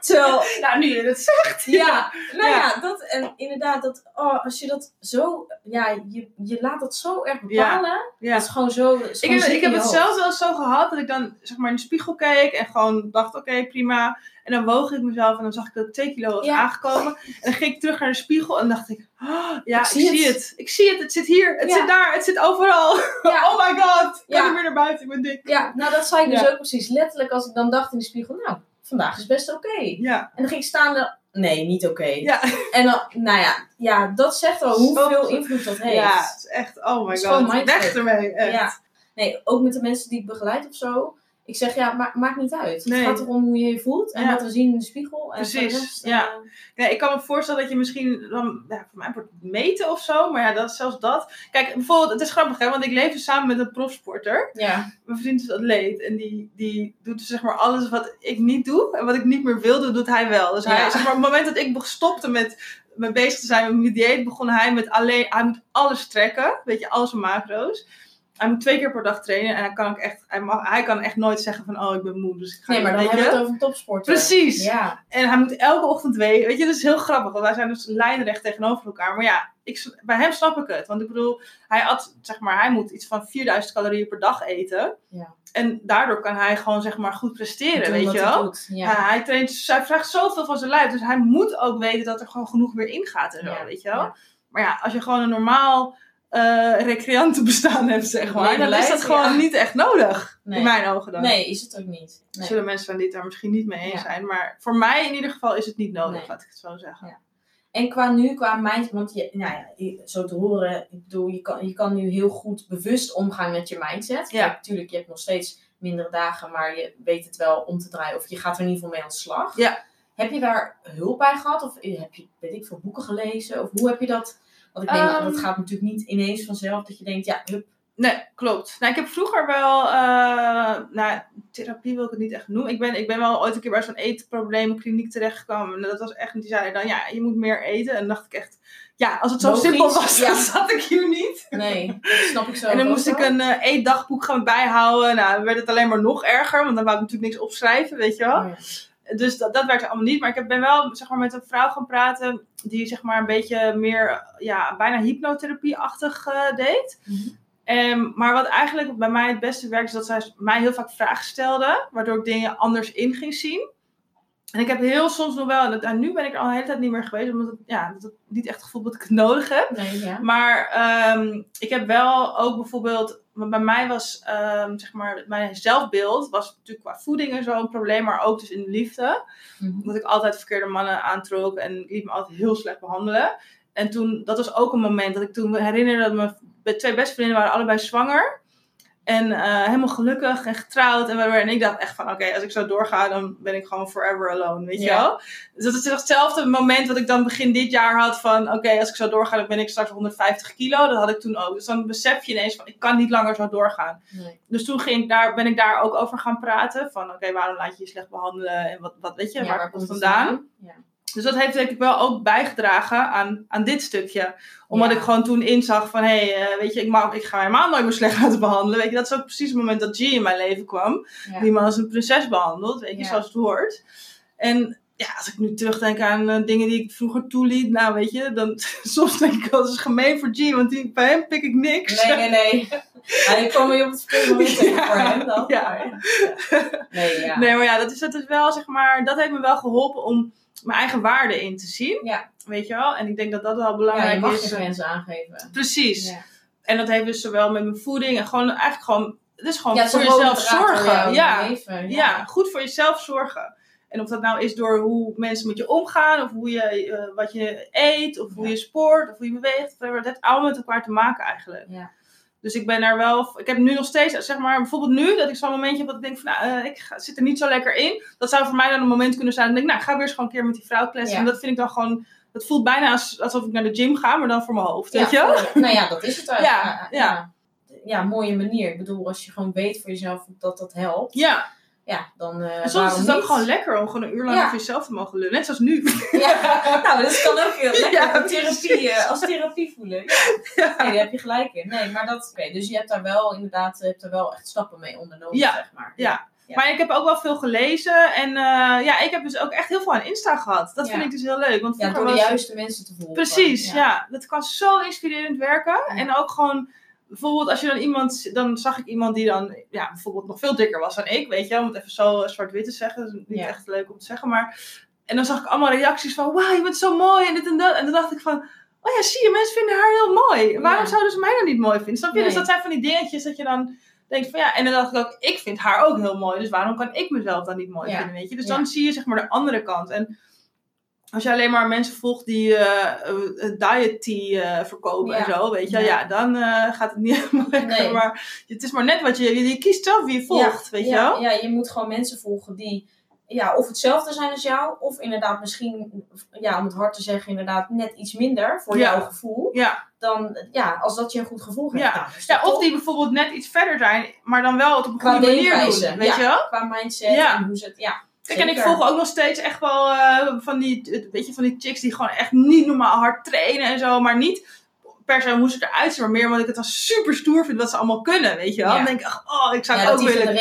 Terwijl, Nou, nu je het zegt. ja, nou Ja. ja, dat, en inderdaad, dat, oh, als je dat zo, ja, je, je laat dat zo erg bepalen. Ja. Dat is gewoon zo, Ik heb, ik heb het hoofd. zelf wel eens zo gehad dat ik dan zeg maar in de spiegel keek en gewoon dacht, oké, prima. En dan woog ik mezelf en dan zag ik dat ik 2 kilo was aangekomen. En dan ging ik terug naar de spiegel en dacht ik, oh, ja, Ik ik, zie zie het. Ik zie het, het zit hier, het zit daar, het zit overal. Oh my god, ik kan niet meer naar buiten, ik ben dik. Ja, nou dat zei ik dus ook precies. Letterlijk als ik dan dacht in de spiegel, nou, vandaag is best oké. Ja, En dan ging ik staan, nee, niet oké. ja, En dan, nou ja, ja, dat zegt al hoeveel Zo- invloed dat heeft. ja, het is echt, oh my god, weg ermee, echt. Ja. Nee, ook met de mensen die ik begeleid of zo. Ik zeg, ja, ma maakt niet uit. Nee. Het gaat erom hoe je je voelt en Ja. wat we zien in de spiegel. En Precies, voor de rest, ja. eh, Nee, ik kan me voorstellen dat je misschien dan, ja, voor mij wordt meten of zo, maar ja, dat, zelfs dat. Kijk, bijvoorbeeld, het is grappig hè, want ik leef dus samen met een profsporter. ja. Mijn vriend is atleet en die, die doet dus zeg maar alles wat ik niet doe en wat ik niet meer wil doen, doet hij wel. Dus hij, Ja. zeg maar, op het moment dat ik stopte met, met bezig te zijn met mijn dieet, begon hij met alleen, hij moet alles trekken, weet je, al zijn macro's. Hij moet twee keer per dag trainen en hij kan ook echt, hij, mag, hij kan echt nooit zeggen van, oh ik ben moe, dus ik ga Nee, maar dan hebben we het over een topsporter. Precies. Ja, En hij moet elke ochtend weten. Weet je, dat is heel grappig. Want wij zijn dus lijnrecht tegenover elkaar. Maar ja, ik, bij hem snap ik het. Want ik bedoel, hij at, zeg maar, hij moet iets van 4000 calorieën per dag eten. Ja. En daardoor kan hij gewoon, zeg maar, goed presteren. weet je hij wel? Ja. Hij traint, hij vraagt zoveel van zijn lijf. Dus hij moet ook weten dat er gewoon genoeg weer ingaat en zo, Ja. weet je wel. Maar ja, als je gewoon een normaal eh recreantenbestaan hebt, zeg maar. Leven dan is dat gewoon ja. niet echt nodig. Nee. In mijn ogen dan. Nee, is het ook niet. Nee. Zullen mensen die het daar misschien niet mee eens Ja. zijn. Maar voor mij in ieder geval is het niet nodig, Nee. laat ik het zo zeggen. En qua nu, qua mindset, want je, nou ja, zo te horen, ik bedoel, je kan, je kan nu heel goed bewust omgaan met je mindset. Ja. Natuurlijk, je hebt nog steeds mindere dagen, maar je weet het wel om te draaien. Of je gaat er in ieder geval mee aan de slag. Ja. Heb je daar hulp bij gehad? Of heb je, weet ik veel, boeken gelezen? Of hoe heb je dat? Want ik denk, Ehm. dat gaat natuurlijk niet ineens vanzelf dat je denkt, ja, hup, Nee, klopt. Nou, ik heb vroeger wel, eh, nou, therapie wil ik het niet echt noemen. Ik ben, ik ben wel ooit een keer bij zo'n eetprobleemkliniek terechtgekomen. En dat was echt, die zeiden dan, ja, je moet meer eten. En dan dacht ik echt, ja, als het zo Logisch, simpel was, ja. dan zat ik hier niet. nee, dat snap ik zo. En dan moest ik een eh, eetdagboek gaan bijhouden. Nou, dan werd het alleen maar nog erger, want dan wou ik natuurlijk niks opschrijven, weet je wel. Oh, ja. Dus dat, dat werkte allemaal niet. Maar ik heb- ben wel zeg maar, met een vrouw gaan praten die zeg maar, een beetje meer, ja, bijna hypnotherapie-achtig eh, deed. Mhm. Ehm, maar wat eigenlijk bij mij het beste werkt, is dat zij mij heel vaak vragen stelde, waardoor ik dingen anders in ging zien. En ik heb heel soms nog wel, en nu ben ik er al een hele tijd niet meer geweest, omdat het, ja, dat ik niet echt het gevoel dat ik het nodig heb. Nee, ja. Maar ehm, ik heb wel ook bijvoorbeeld, want bij mij was ehm, zeg maar, mijn zelfbeeld was natuurlijk qua voeding en zo een probleem, maar ook dus in de liefde. Mhm. Dat ik altijd verkeerde mannen aantrok en ik liet me altijd heel slecht behandelen. En toen, dat was ook een moment dat ik toen herinnerde dat mijn mijn twee beste vriendinnen waren allebei zwanger. En eh, helemaal gelukkig en getrouwd. En, en ik dacht echt van, oké, als ik zo doorga, dan ben ik gewoon forever alone, weet je wel? Dus dat is hetzelfde moment wat ik dan begin dit jaar had van, oké, als ik zo doorga, dan ben ik straks 150 kilo. Dat had ik toen ook. Dus dan besef je ineens van, ik kan niet langer zo doorgaan. Nee. Dus toen ging ik daar, ben ik daar ook over gaan praten. Van, oké, waarom laat je je slecht behandelen? En wat, wat weet je, Ja, waar, komt het het vandaan? Ja. Dus dat heeft denk ik wel ook bijgedragen aan, aan dit stukje. Omdat Ja. ik gewoon toen inzag van, hé, hey, eh, weet je, ik, mag, ik ga helemaal nooit meer slecht laten behandelen. Weet je, dat is ook precies het moment dat G in mijn leven kwam. Ja. Die me als een prinses behandelt, weet je, Ja. zoals het hoort. En ja, als ik nu terugdenk aan eh, dingen die ik vroeger toeliet, nou weet je, dan soms denk ik wel, dat is gemeen voor G, want die, bij hem pik ik niks. Nee, nee, nee. Ja, je kwam weer op het verkeerde moment tegen Ja, voor hem dan. ja. Ja. Nee, ja. Nee, maar ja, dat is, dat is wel, zeg maar, dat heeft me wel geholpen om mijn eigen waarde in te zien. Ja. Weet je wel? En ik denk dat dat wel ja, je belangrijk mag is. je grenzen aangeven. Precies. Ja. En dat heeft dus zowel met mijn voeding en gewoon eigenlijk gewoon, het is gewoon Ja, voor jezelf zorgen. Ja. leven. Ja. goed voor jezelf zorgen. En of dat nou is door hoe mensen met je omgaan, of hoe je, eh, wat je eet, of hoe je sport, of hoe je beweegt. Dat heeft allemaal met elkaar te maken eigenlijk. Ja. Dus ik ben daar wel, ik heb nu nog steeds, zeg maar, bijvoorbeeld nu, dat ik zo'n momentje heb dat ik denk van, nou, eh, ik ga- zit er niet zo lekker in. Dat zou voor mij dan een moment kunnen zijn dat ik denk, nou, ik ga weer eens gewoon een keer met die vrouw kletsen. Ja. En dat vind ik dan gewoon, dat voelt bijna als, alsof ik naar de gym ga, maar dan voor mijn hoofd, weet Ja, je? Nou ja, dat is het eigenlijk. Ja. ja. Ja, mooie manier. Ik bedoel, als je gewoon weet voor jezelf dat dat helpt, Ja, ja, dan uh, en soms is het ook gewoon lekker om gewoon een uur lang Ja. over jezelf te mogen lullen. Net zoals nu. Ja, nou, dat kan ook heel lekker. Ja, therapie, eh, als therapie voelen. Ja. Nee, daar heb je gelijk in. Nee, maar dat, oké, dus je hebt daar wel inderdaad, je hebt er wel echt stappen mee ondernomen, Ja, zeg maar. ja. Maar ik heb ook wel veel gelezen. En eh, ja, ik heb dus ook echt heel veel aan Insta gehad. Dat vind ik dus heel leuk. Want Ja, door de was- juiste mensen te volgen. Precies, ja. Dat kan zo inspirerend werken. En ook gewoon, bijvoorbeeld als je dan iemand, dan zag ik iemand die dan, ja, bijvoorbeeld nog veel dikker was dan ik, weet je, om het even zo zwart-wit te zeggen. Dat is niet Ja. echt leuk om te zeggen, maar. En dan zag ik allemaal reacties van, wauw, je bent zo mooi en dit en dat. En dan dacht ik van, oh ja, zie je, mensen vinden haar heel mooi. Waarom Ja. zouden ze mij dan niet mooi vinden? Snap je? Dus dat zijn van die dingetjes dat je dan denkt van ja, en dan dacht ik ook, ik vind haar ook heel mooi, dus waarom kan ik mezelf dan niet mooi Ja. vinden, weet je? Dus dan zie je zeg maar de andere kant. En als je alleen maar mensen volgt die eh, diet tea eh, verkopen en Ja. zo, weet je Ja. ja, dan gaat het niet helemaal lekker. Nee. Maar het is maar net wat je, je kiest zelf wie je volgt, weet je ja, wel. Ja, je moet gewoon mensen volgen die ja, of hetzelfde zijn als jou, of inderdaad misschien, ja, om het hard te zeggen, inderdaad net iets minder voor Ja. jouw gevoel. Ja. Dan, ja, als dat je een goed gevoel geeft. Ja. ja, of die bijvoorbeeld net iets verder zijn, maar dan wel het op een goede manier doen, weet ja. je wel. Qua mindset Ja. en hoe ze het, ja. Kijk, en ik volg ook nog steeds echt wel eh, van, die, weet je, van die chicks die gewoon echt niet normaal hard trainen en zo. Maar niet per se hoe ze eruit zien, maar meer omdat ik het dan super stoer vind wat ze allemaal kunnen, weet je wel. Ja. Dan denk ik, ach, oh, ik zou ja, ook willen.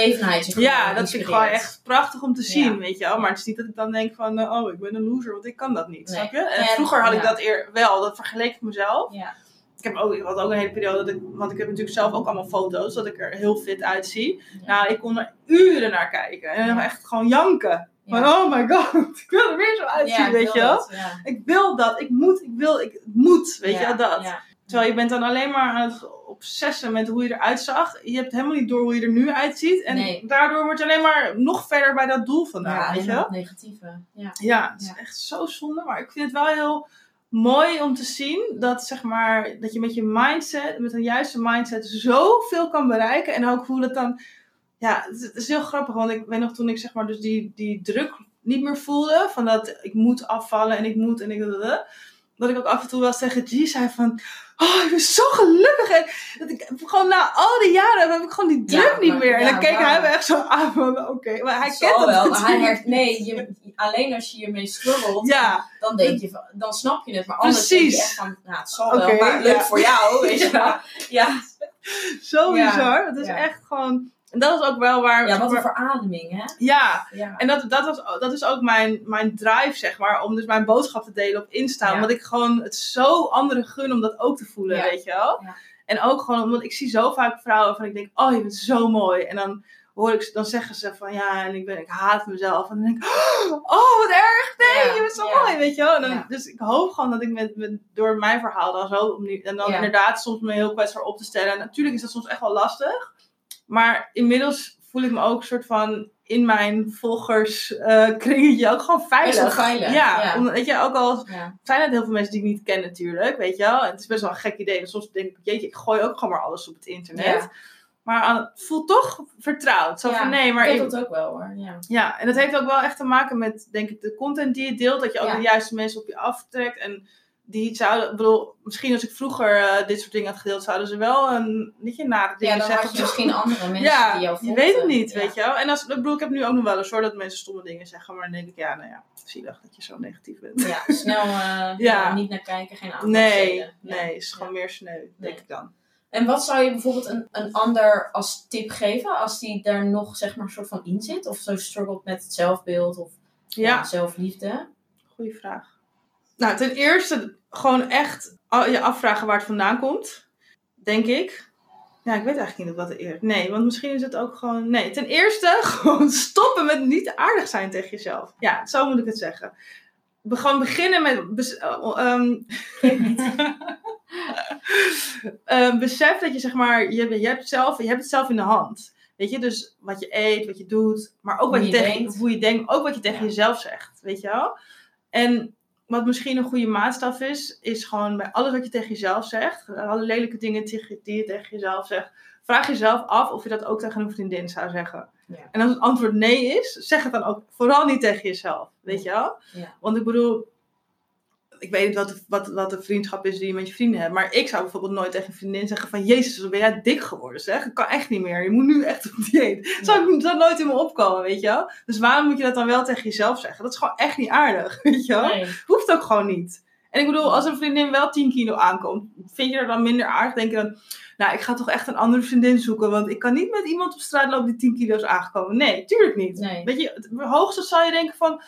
Ja, dat vind ik gewoon echt prachtig om te zien, Ja. weet je wel. Maar het is niet dat ik dan denk van, eh, oh, ik ben een loser, want ik kan dat niet, Nee. snap je? En vroeger had ik dat eer wel, dat vergeleek ik mezelf. Ja. Ik, heb ook, ik had ook een hele periode, dat ik, want ik heb natuurlijk zelf ook allemaal foto's, dat ik er heel fit uitzie. Ja. Nou, ik kon er uren naar kijken en echt gewoon janken. Van, Ja. oh my god, ik wil er weer zo uitzien, Ja, weet je wel. Ik wil dat, ik moet, ik wil, ik moet, weet je dat. Terwijl je bent dan alleen maar aan het obsessen met hoe je eruit zag. Je hebt helemaal niet door hoe je er nu uitziet. En Nee. daardoor word je alleen maar nog verder bij dat doel vandaan, weet je wel. negatieve. Ja. Ja, het is echt zo zonde. Maar ik vind het wel heel mooi om te zien dat, zeg maar, dat je met je mindset, met een juiste mindset, zoveel kan bereiken. En ook hoe dat dan... Ja, het is, heel grappig. Want ik weet nog toen ik zeg maar dus die, die druk niet meer voelde. Van dat ik moet afvallen en ik moet en ik... Dat ik ook af en toe wel tegen G zei van... Oh, ik ben zo gelukkig. En dat ik gewoon na al die jaren heb ik gewoon die druk Ja, niet maar- meer. En ja, dan keek wauw. hij me echt zo aan van... Oké, maar hij Het kent dat wel, hij her- nee, je, alleen als je hiermee struggelt, Ja, dan denk je van, dan snap je het. Maar anders denk je Precies. echt van, nou, het zal Oké, wel, maar leuk voor jou, weet je wel. Ja, Zo bizar. Het is echt gewoon. En dat is ook wel waar. ja wat een verademing, hè? ja. Ja, En dat, dat, was, dat is ook mijn, mijn drive, zeg maar, om dus mijn boodschap te delen op Insta. Omdat ik gewoon het zo anderen gun om dat ook te voelen, weet je wel. Ja. En ook gewoon omdat ik zie zo vaak vrouwen van ik denk, oh, je bent zo mooi. En dan hoor ik ze, dan zeggen ze van ja, en ik, ben, ik haat mezelf. En dan denk ik, oh, wat erg, nee, je bent zo mooi, weet je wel. En dan. Dus ik hoop gewoon dat ik met, met, door mijn verhaal dan zo, en dan inderdaad soms me heel kwetsbaar op te stellen. En natuurlijk is dat soms echt wel lastig. Maar inmiddels voel ik me ook een soort van in mijn volgers eh, kringetje ook gewoon veilig. Ja, ja. omdat weet je, ook al ja. zijn het heel veel mensen die ik niet ken natuurlijk, weet je wel. En het is best wel een gek idee. want soms denk ik, jeetje, ik gooi ook gewoon maar alles op het internet. Ja. Maar het voelt toch vertrouwd. Zo van nee, maar ik dat ook wel hoor, ja. ja, en dat heeft ook wel echt te maken met, denk ik, de content die je deelt. Dat je ook de juiste mensen op je aftrekt. En die zouden, ik bedoel, misschien als ik vroeger eh, dit soort dingen had gedeeld, zouden ze wel een, niet je nare Ja, dingen dan zeggen. had je misschien andere mensen ja, die jou je volgden. weet het niet, Ja. weet je wel. En als, ik bedoel, ik heb nu ook nog wel eens hoor dat mensen stomme dingen zeggen. Maar dan denk ik, ja, nou ja, zielig dat je zo negatief bent. Ja, snel eh, ja, niet naar kijken, geen aandacht Nee. Ja. nee, is gewoon meer sneu, denk Nee. ik dan. En wat zou je bijvoorbeeld een, een ander als tip geven als die daar nog zeg maar een soort van in zit? Of zo struggelt met het zelfbeeld of ja. Ja, zelfliefde? goede vraag. Nou, ten eerste gewoon echt je afvragen waar het vandaan komt, denk ik. Ja, ik weet eigenlijk niet wat de eerste. Nee, want misschien is het ook gewoon. Nee, ten eerste gewoon stoppen met niet aardig zijn tegen jezelf. Ja, zo moet ik het zeggen. Be- gewoon beginnen met. bes- ehm, eh, besef dat je zeg maar. Je, je, hebt zelf, je hebt het zelf in de hand. Weet je, dus wat je eet, wat je doet, maar ook Hoe wat je, je tegen, denkt. hoe je denkt, ook wat je tegen Ja. jezelf zegt. Weet je wel? En wat misschien een goede maatstaf is, is gewoon bij alles wat je tegen jezelf zegt, alle lelijke dingen die je tegen jezelf zegt, vraag jezelf af of je dat ook tegen een vriendin zou zeggen. Ja. En als het antwoord nee is, zeg het dan ook vooral niet tegen jezelf. Weet je wel? Ja. Want ik bedoel, ik weet niet wat de, wat, wat de vriendschap is die je met je vrienden hebt, maar ik zou bijvoorbeeld nooit tegen een vriendin zeggen van, jezus, wat ben jij dik geworden zeg. Ik kan echt niet meer. Je moet nu echt op dieet. Zou, ik- zou nooit in me opkomen, weet je wel? Dus waarom moet je dat dan wel tegen jezelf zeggen? Dat is gewoon echt niet aardig, weet je wel? Nee. Hoeft ook gewoon niet. En ik bedoel, als een vriendin wel 10 kilo aankomt, vind je er dan minder aardig? Denk je dan, nou, ik ga toch echt een andere vriendin zoeken, want ik kan niet met iemand op straat lopen die 10 kilo is aangekomen. Nee, tuurlijk niet. Nee. Weet je, het hoogste zal je denken van,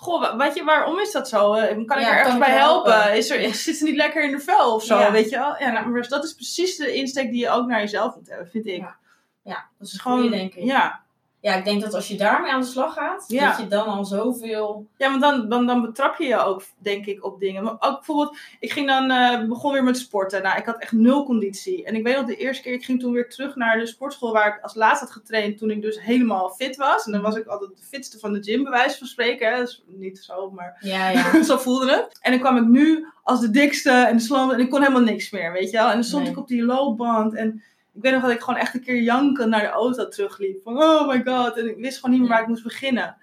goh, wa- weet je, waarom is dat zo? Eh, Kan ik Ja, er ergens bij helpen? helpen? Is er, zit ze niet lekker in de vel of zo, Ja. weet je wel? Ja, nou, dat is precies de insteek die je ook naar jezelf moet hebben, vind ik. Ja. Ja, dat is gewoon, denk ik. ja, ja, ik denk dat als je daarmee aan de slag gaat, Ja. dat je dan al zoveel... Ja, want dan, dan, dan betrap je je ook, denk ik, op dingen. Maar ook bijvoorbeeld, ik ging dan, eh, begon weer met sporten. Nou, ik had echt nul conditie. En ik weet nog de eerste keer, ik ging toen weer terug naar de sportschool waar ik als laatst had getraind. Toen ik dus helemaal fit was. En dan was ik altijd de fitste van de gym, bij wijze van spreken. Hè. Is niet zo, maar Ja, ja. zo voelde het. En dan kwam ik nu als de dikste en de. En ik kon helemaal niks meer, weet je wel. En dan stond Nee. ik op die loopband. En ik weet nog dat ik gewoon echt een keer janken naar de auto terugliep. Van, oh my god. En ik wist gewoon niet meer waar ik moest beginnen.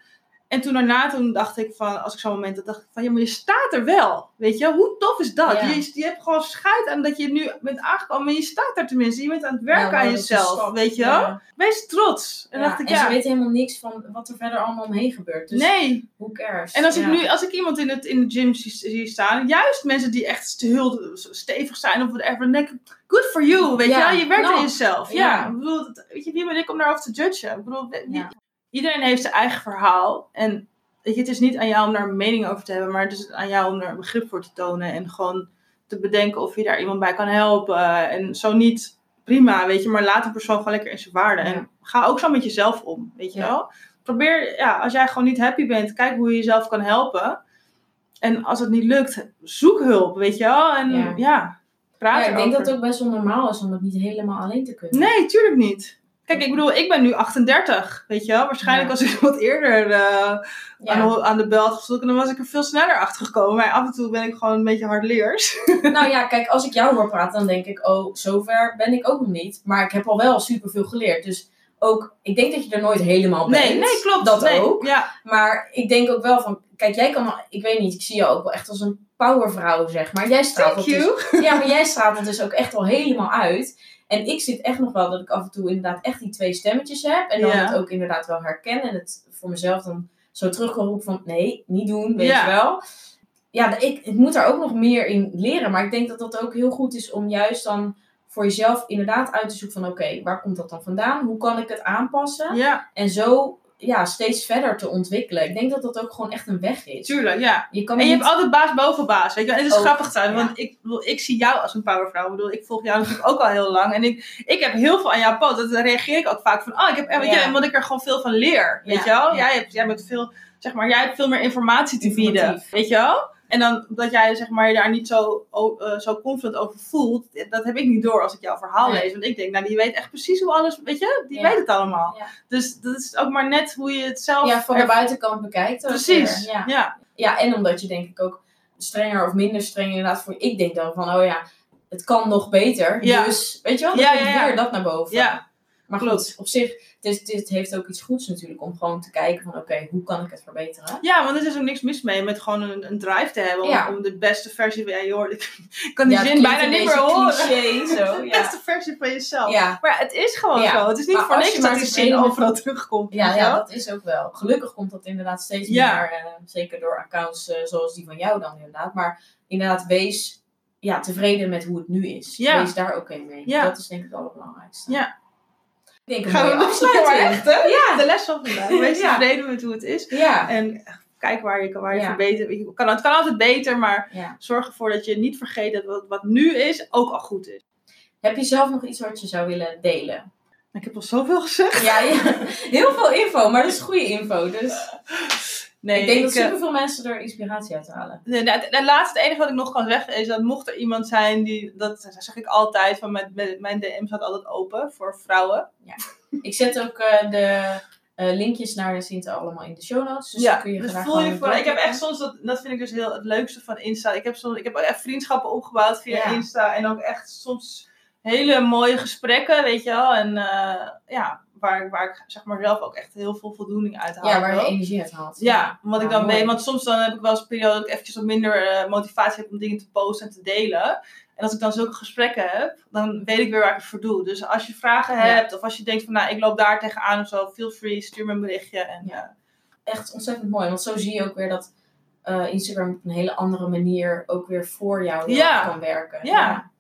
En toen daarna, toen dacht ik van, als ik zo'n moment had, dacht ik van, ja, maar je staat er wel. Weet je, hoe tof is dat? Ja. Je, je hebt gewoon scheid aan dat je nu bent aangekomen, maar je staat daar tenminste. Je bent aan het werken aan jezelf, weet je wel? Ja. Wees trots. En Ja, dacht ik, en ja, ze weten helemaal niks van wat er verder allemaal omheen gebeurt. Dus nee. who cares? En als ik nu, als ik iemand in, het, in de gym zie, zie staan, juist mensen die echt heel stevig zijn of whatever, dan denk ik, good for you, weet je wel? Je werkt aan jezelf. Ja, ik bedoel, weet je, wie ben ik om daarover te judgen? Ik bedoel, wie-. Iedereen heeft zijn eigen verhaal en weet je, het is niet aan jou om daar een mening over te hebben, maar het is aan jou om er een begrip voor te tonen en gewoon te bedenken of je daar iemand bij kan helpen. En zo niet, prima, weet je, maar laat een persoon gewoon lekker in zijn waarde. Ja. En ga ook zo met jezelf om, weet je Ja. wel? Probeer, ja, als jij gewoon niet happy bent, kijk hoe je jezelf kan helpen. En als het niet lukt, zoek hulp, weet je wel? En Ja. ja, praat Ja, ik denk dat het ook best wel normaal is om het niet helemaal alleen te kunnen. Nee, tuurlijk niet. Kijk, ik bedoel, ik ben nu 38, weet je wel? Waarschijnlijk Ja. als ik wat eerder eh, Ja. aan, de, aan de bel dan was ik er veel sneller achter gekomen. Maar af en toe ben ik gewoon een beetje hardleers. Nou ja, kijk, als ik jou hoor praten, dan denk ik, oh, zover ben ik ook nog niet. Maar ik heb al wel superveel geleerd. Dus ook, ik denk dat je er nooit helemaal bent. Nee, nee, klopt. Dat nee. ook. Ja, Maar ik denk ook wel van, kijk, jij kan, ik weet niet, ik zie jou ook wel echt als een powervrouw, zeg maar. Jij straalt thank dat. Dus, ja, maar jij straalt het dus ook echt al helemaal uit. En ik zit echt nog wel dat ik af en toe inderdaad echt die twee stemmetjes heb. En dan Ja. het ook inderdaad wel herken. En het voor mezelf dan zo terug kan roepen van, nee, niet doen, weet Ja. je wel. Ja, ik, ik moet daar ook nog meer in leren. Maar ik denk dat dat ook heel goed is om juist dan voor jezelf inderdaad uit te zoeken van, oké, waar komt dat dan vandaan? Hoe kan ik het aanpassen? Ja, En zo ja, steeds verder te ontwikkelen. Ik denk dat dat ook gewoon echt een weg is. tuurlijk, ja. Je kan En je niet- hebt altijd baas boven baas, weet je. En het is Ook, grappig trouwens, ja. want ik, bedoel, ik zie jou als een powervrouw. Ik bedoel, ik volg jou natuurlijk ook al heel lang. En ik, ik heb heel veel aan jouw post. Dat reageer ik ook vaak van, oh, ik heb, weet je, Ja. omdat ik er gewoon veel van leer. Weet je wel? Jij, hebt, jij bent veel, zeg maar, jij hebt veel meer informatie te bieden. Informatief. Weet je wel? En dan dat jij zeg maar, je daar niet zo, eh, zo confident over voelt, dat heb ik niet door als ik jouw verhaal Nee. lees. Want ik denk, nou, die weet echt precies hoe alles, weet je, die Ja. weet het allemaal. Ja. Dus dat is ook maar net hoe je het zelf. ja, van de buitenkant bekijkt. Precies. Ja. ja. ja, en omdat je denk ik ook strenger of minder streng inderdaad voor... Ik denk dan van, oh ja, het kan nog beter. Ja. Dus, weet je wel, dan Ja, komt weer dat naar boven. Ja. Maar klopt. goed, op zich, is, het heeft ook iets goeds natuurlijk om gewoon te kijken van, oké, hoe kan ik het verbeteren? Ja, want er is ook niks mis mee met gewoon een, een drive te hebben om, Ja. om de beste versie van ja, je hoort, ik kan die Ja, zin bijna niet meer horen. cliché, zo, De beste versie van jezelf. Maar het is gewoon zo. Het is niet Maar voor niks dat die zin overal terugkomt. Ja, ja, dat is ook wel. Gelukkig komt dat inderdaad steeds meer, eh, zeker door accounts eh, zoals die van jou dan inderdaad. Maar inderdaad, wees ja, tevreden met hoe het nu is. Wees daar oké mee. Dat is denk ik het allerbelangrijkste. Ja. Ik denk Gaan we hè? Ja. De les van vandaag. Wees Ja. tevreden met hoe het is. Ja. En kijk waar je, waar je Ja. verbetert. Je kan, het kan altijd beter, maar ja. zorg ervoor dat je niet vergeet dat wat, wat nu is ook al goed is. Heb je zelf nog iets wat je zou willen delen? Ik heb al zoveel gezegd. Ja, ja. heel veel info, maar dat is goede info. Dus Nee, ik denk dat eh, superveel mensen er inspiratie uit halen. Nee, nou, het, het laatste, enige wat ik nog kan zeggen is dat mocht er iemand zijn die, dat zeg ik altijd, van mijn, mijn- DM staat altijd open voor vrouwen. Ik zet ook eh, de eh, linkjes naar de Sinte allemaal in de show notes. Dus dan kun je dus graag voel je voor. Ik heb echt soms, dat, dat vind ik dus heel het leukste van Insta. Ik heb, soms, ik heb ook echt vriendschappen opgebouwd via Ja. Insta en ook echt soms hele mooie gesprekken, weet je wel. En ja, waar, waar ik zeg maar zelf ook echt heel veel voldoening uit haal. Ja, waar je energie uit haalt. Ja, omdat ik dan weet, want soms dan heb ik wel eens een periode dat ik eventjes wat minder eh, motivatie heb om dingen te posten en te delen. En als ik dan zulke gesprekken heb, dan weet ik weer waar ik het voor doe. Dus als je vragen hebt, of als je denkt van nou, ik loop daar tegenaan of zo, feel free, stuur me een berichtje. En, Ja. eh, Echt ontzettend mooi. Want zo zie je ook weer dat eh, Instagram op een hele andere manier ook weer voor jou Ja. kan werken. Ja. ja,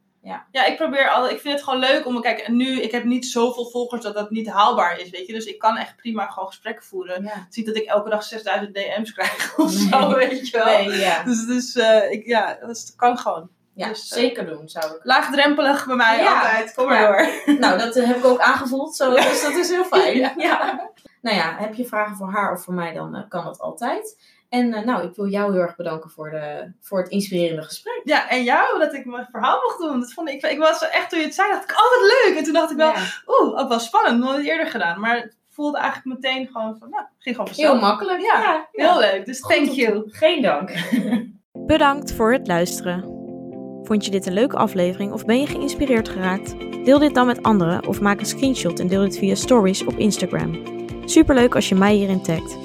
ik probeer altijd, ik vind het gewoon leuk om, kijk, nu, ik heb niet zoveel volgers dat dat niet haalbaar is, weet je. Dus ik kan echt prima gewoon gesprekken voeren. Ja. Het is niet dat ik elke dag 6000 DM's krijg of Nee. zo, weet je wel. Nee, ja. Dus, dus eh, ik, ja, dat kan gewoon. ja Dus, eh, zeker doen zou ik. Laagdrempelig bij mij Ja. altijd. Kom maar Ja. door. Nou, dat eh, heb ik ook aangevoeld, zo, dus dat is heel fijn. Ja. Ja. nou ja, heb je vragen voor haar of voor mij, dan kan dat altijd. En eh, nou, ik wil jou heel erg bedanken voor, de, voor het inspirerende gesprek. Ja, en jou dat ik mijn verhaal mocht doen. Dat vond ik, ik was echt, toen je het zei, dacht ik, oh wat leuk. En toen dacht ik wel, Ja, oeh, ook wel spannend. Nooit eerder gedaan. Maar het voelde eigenlijk meteen gewoon van, nou, ging gewoon vanzelf. heel makkelijk. Ja, ja. Heel leuk. Dus Goed thank you. Geen dank. Bedankt voor het luisteren. Vond je dit een leuke aflevering of ben je geïnspireerd geraakt? Deel dit dan met anderen of maak een screenshot en deel dit via stories op Instagram. Superleuk als je mij hierin tagt.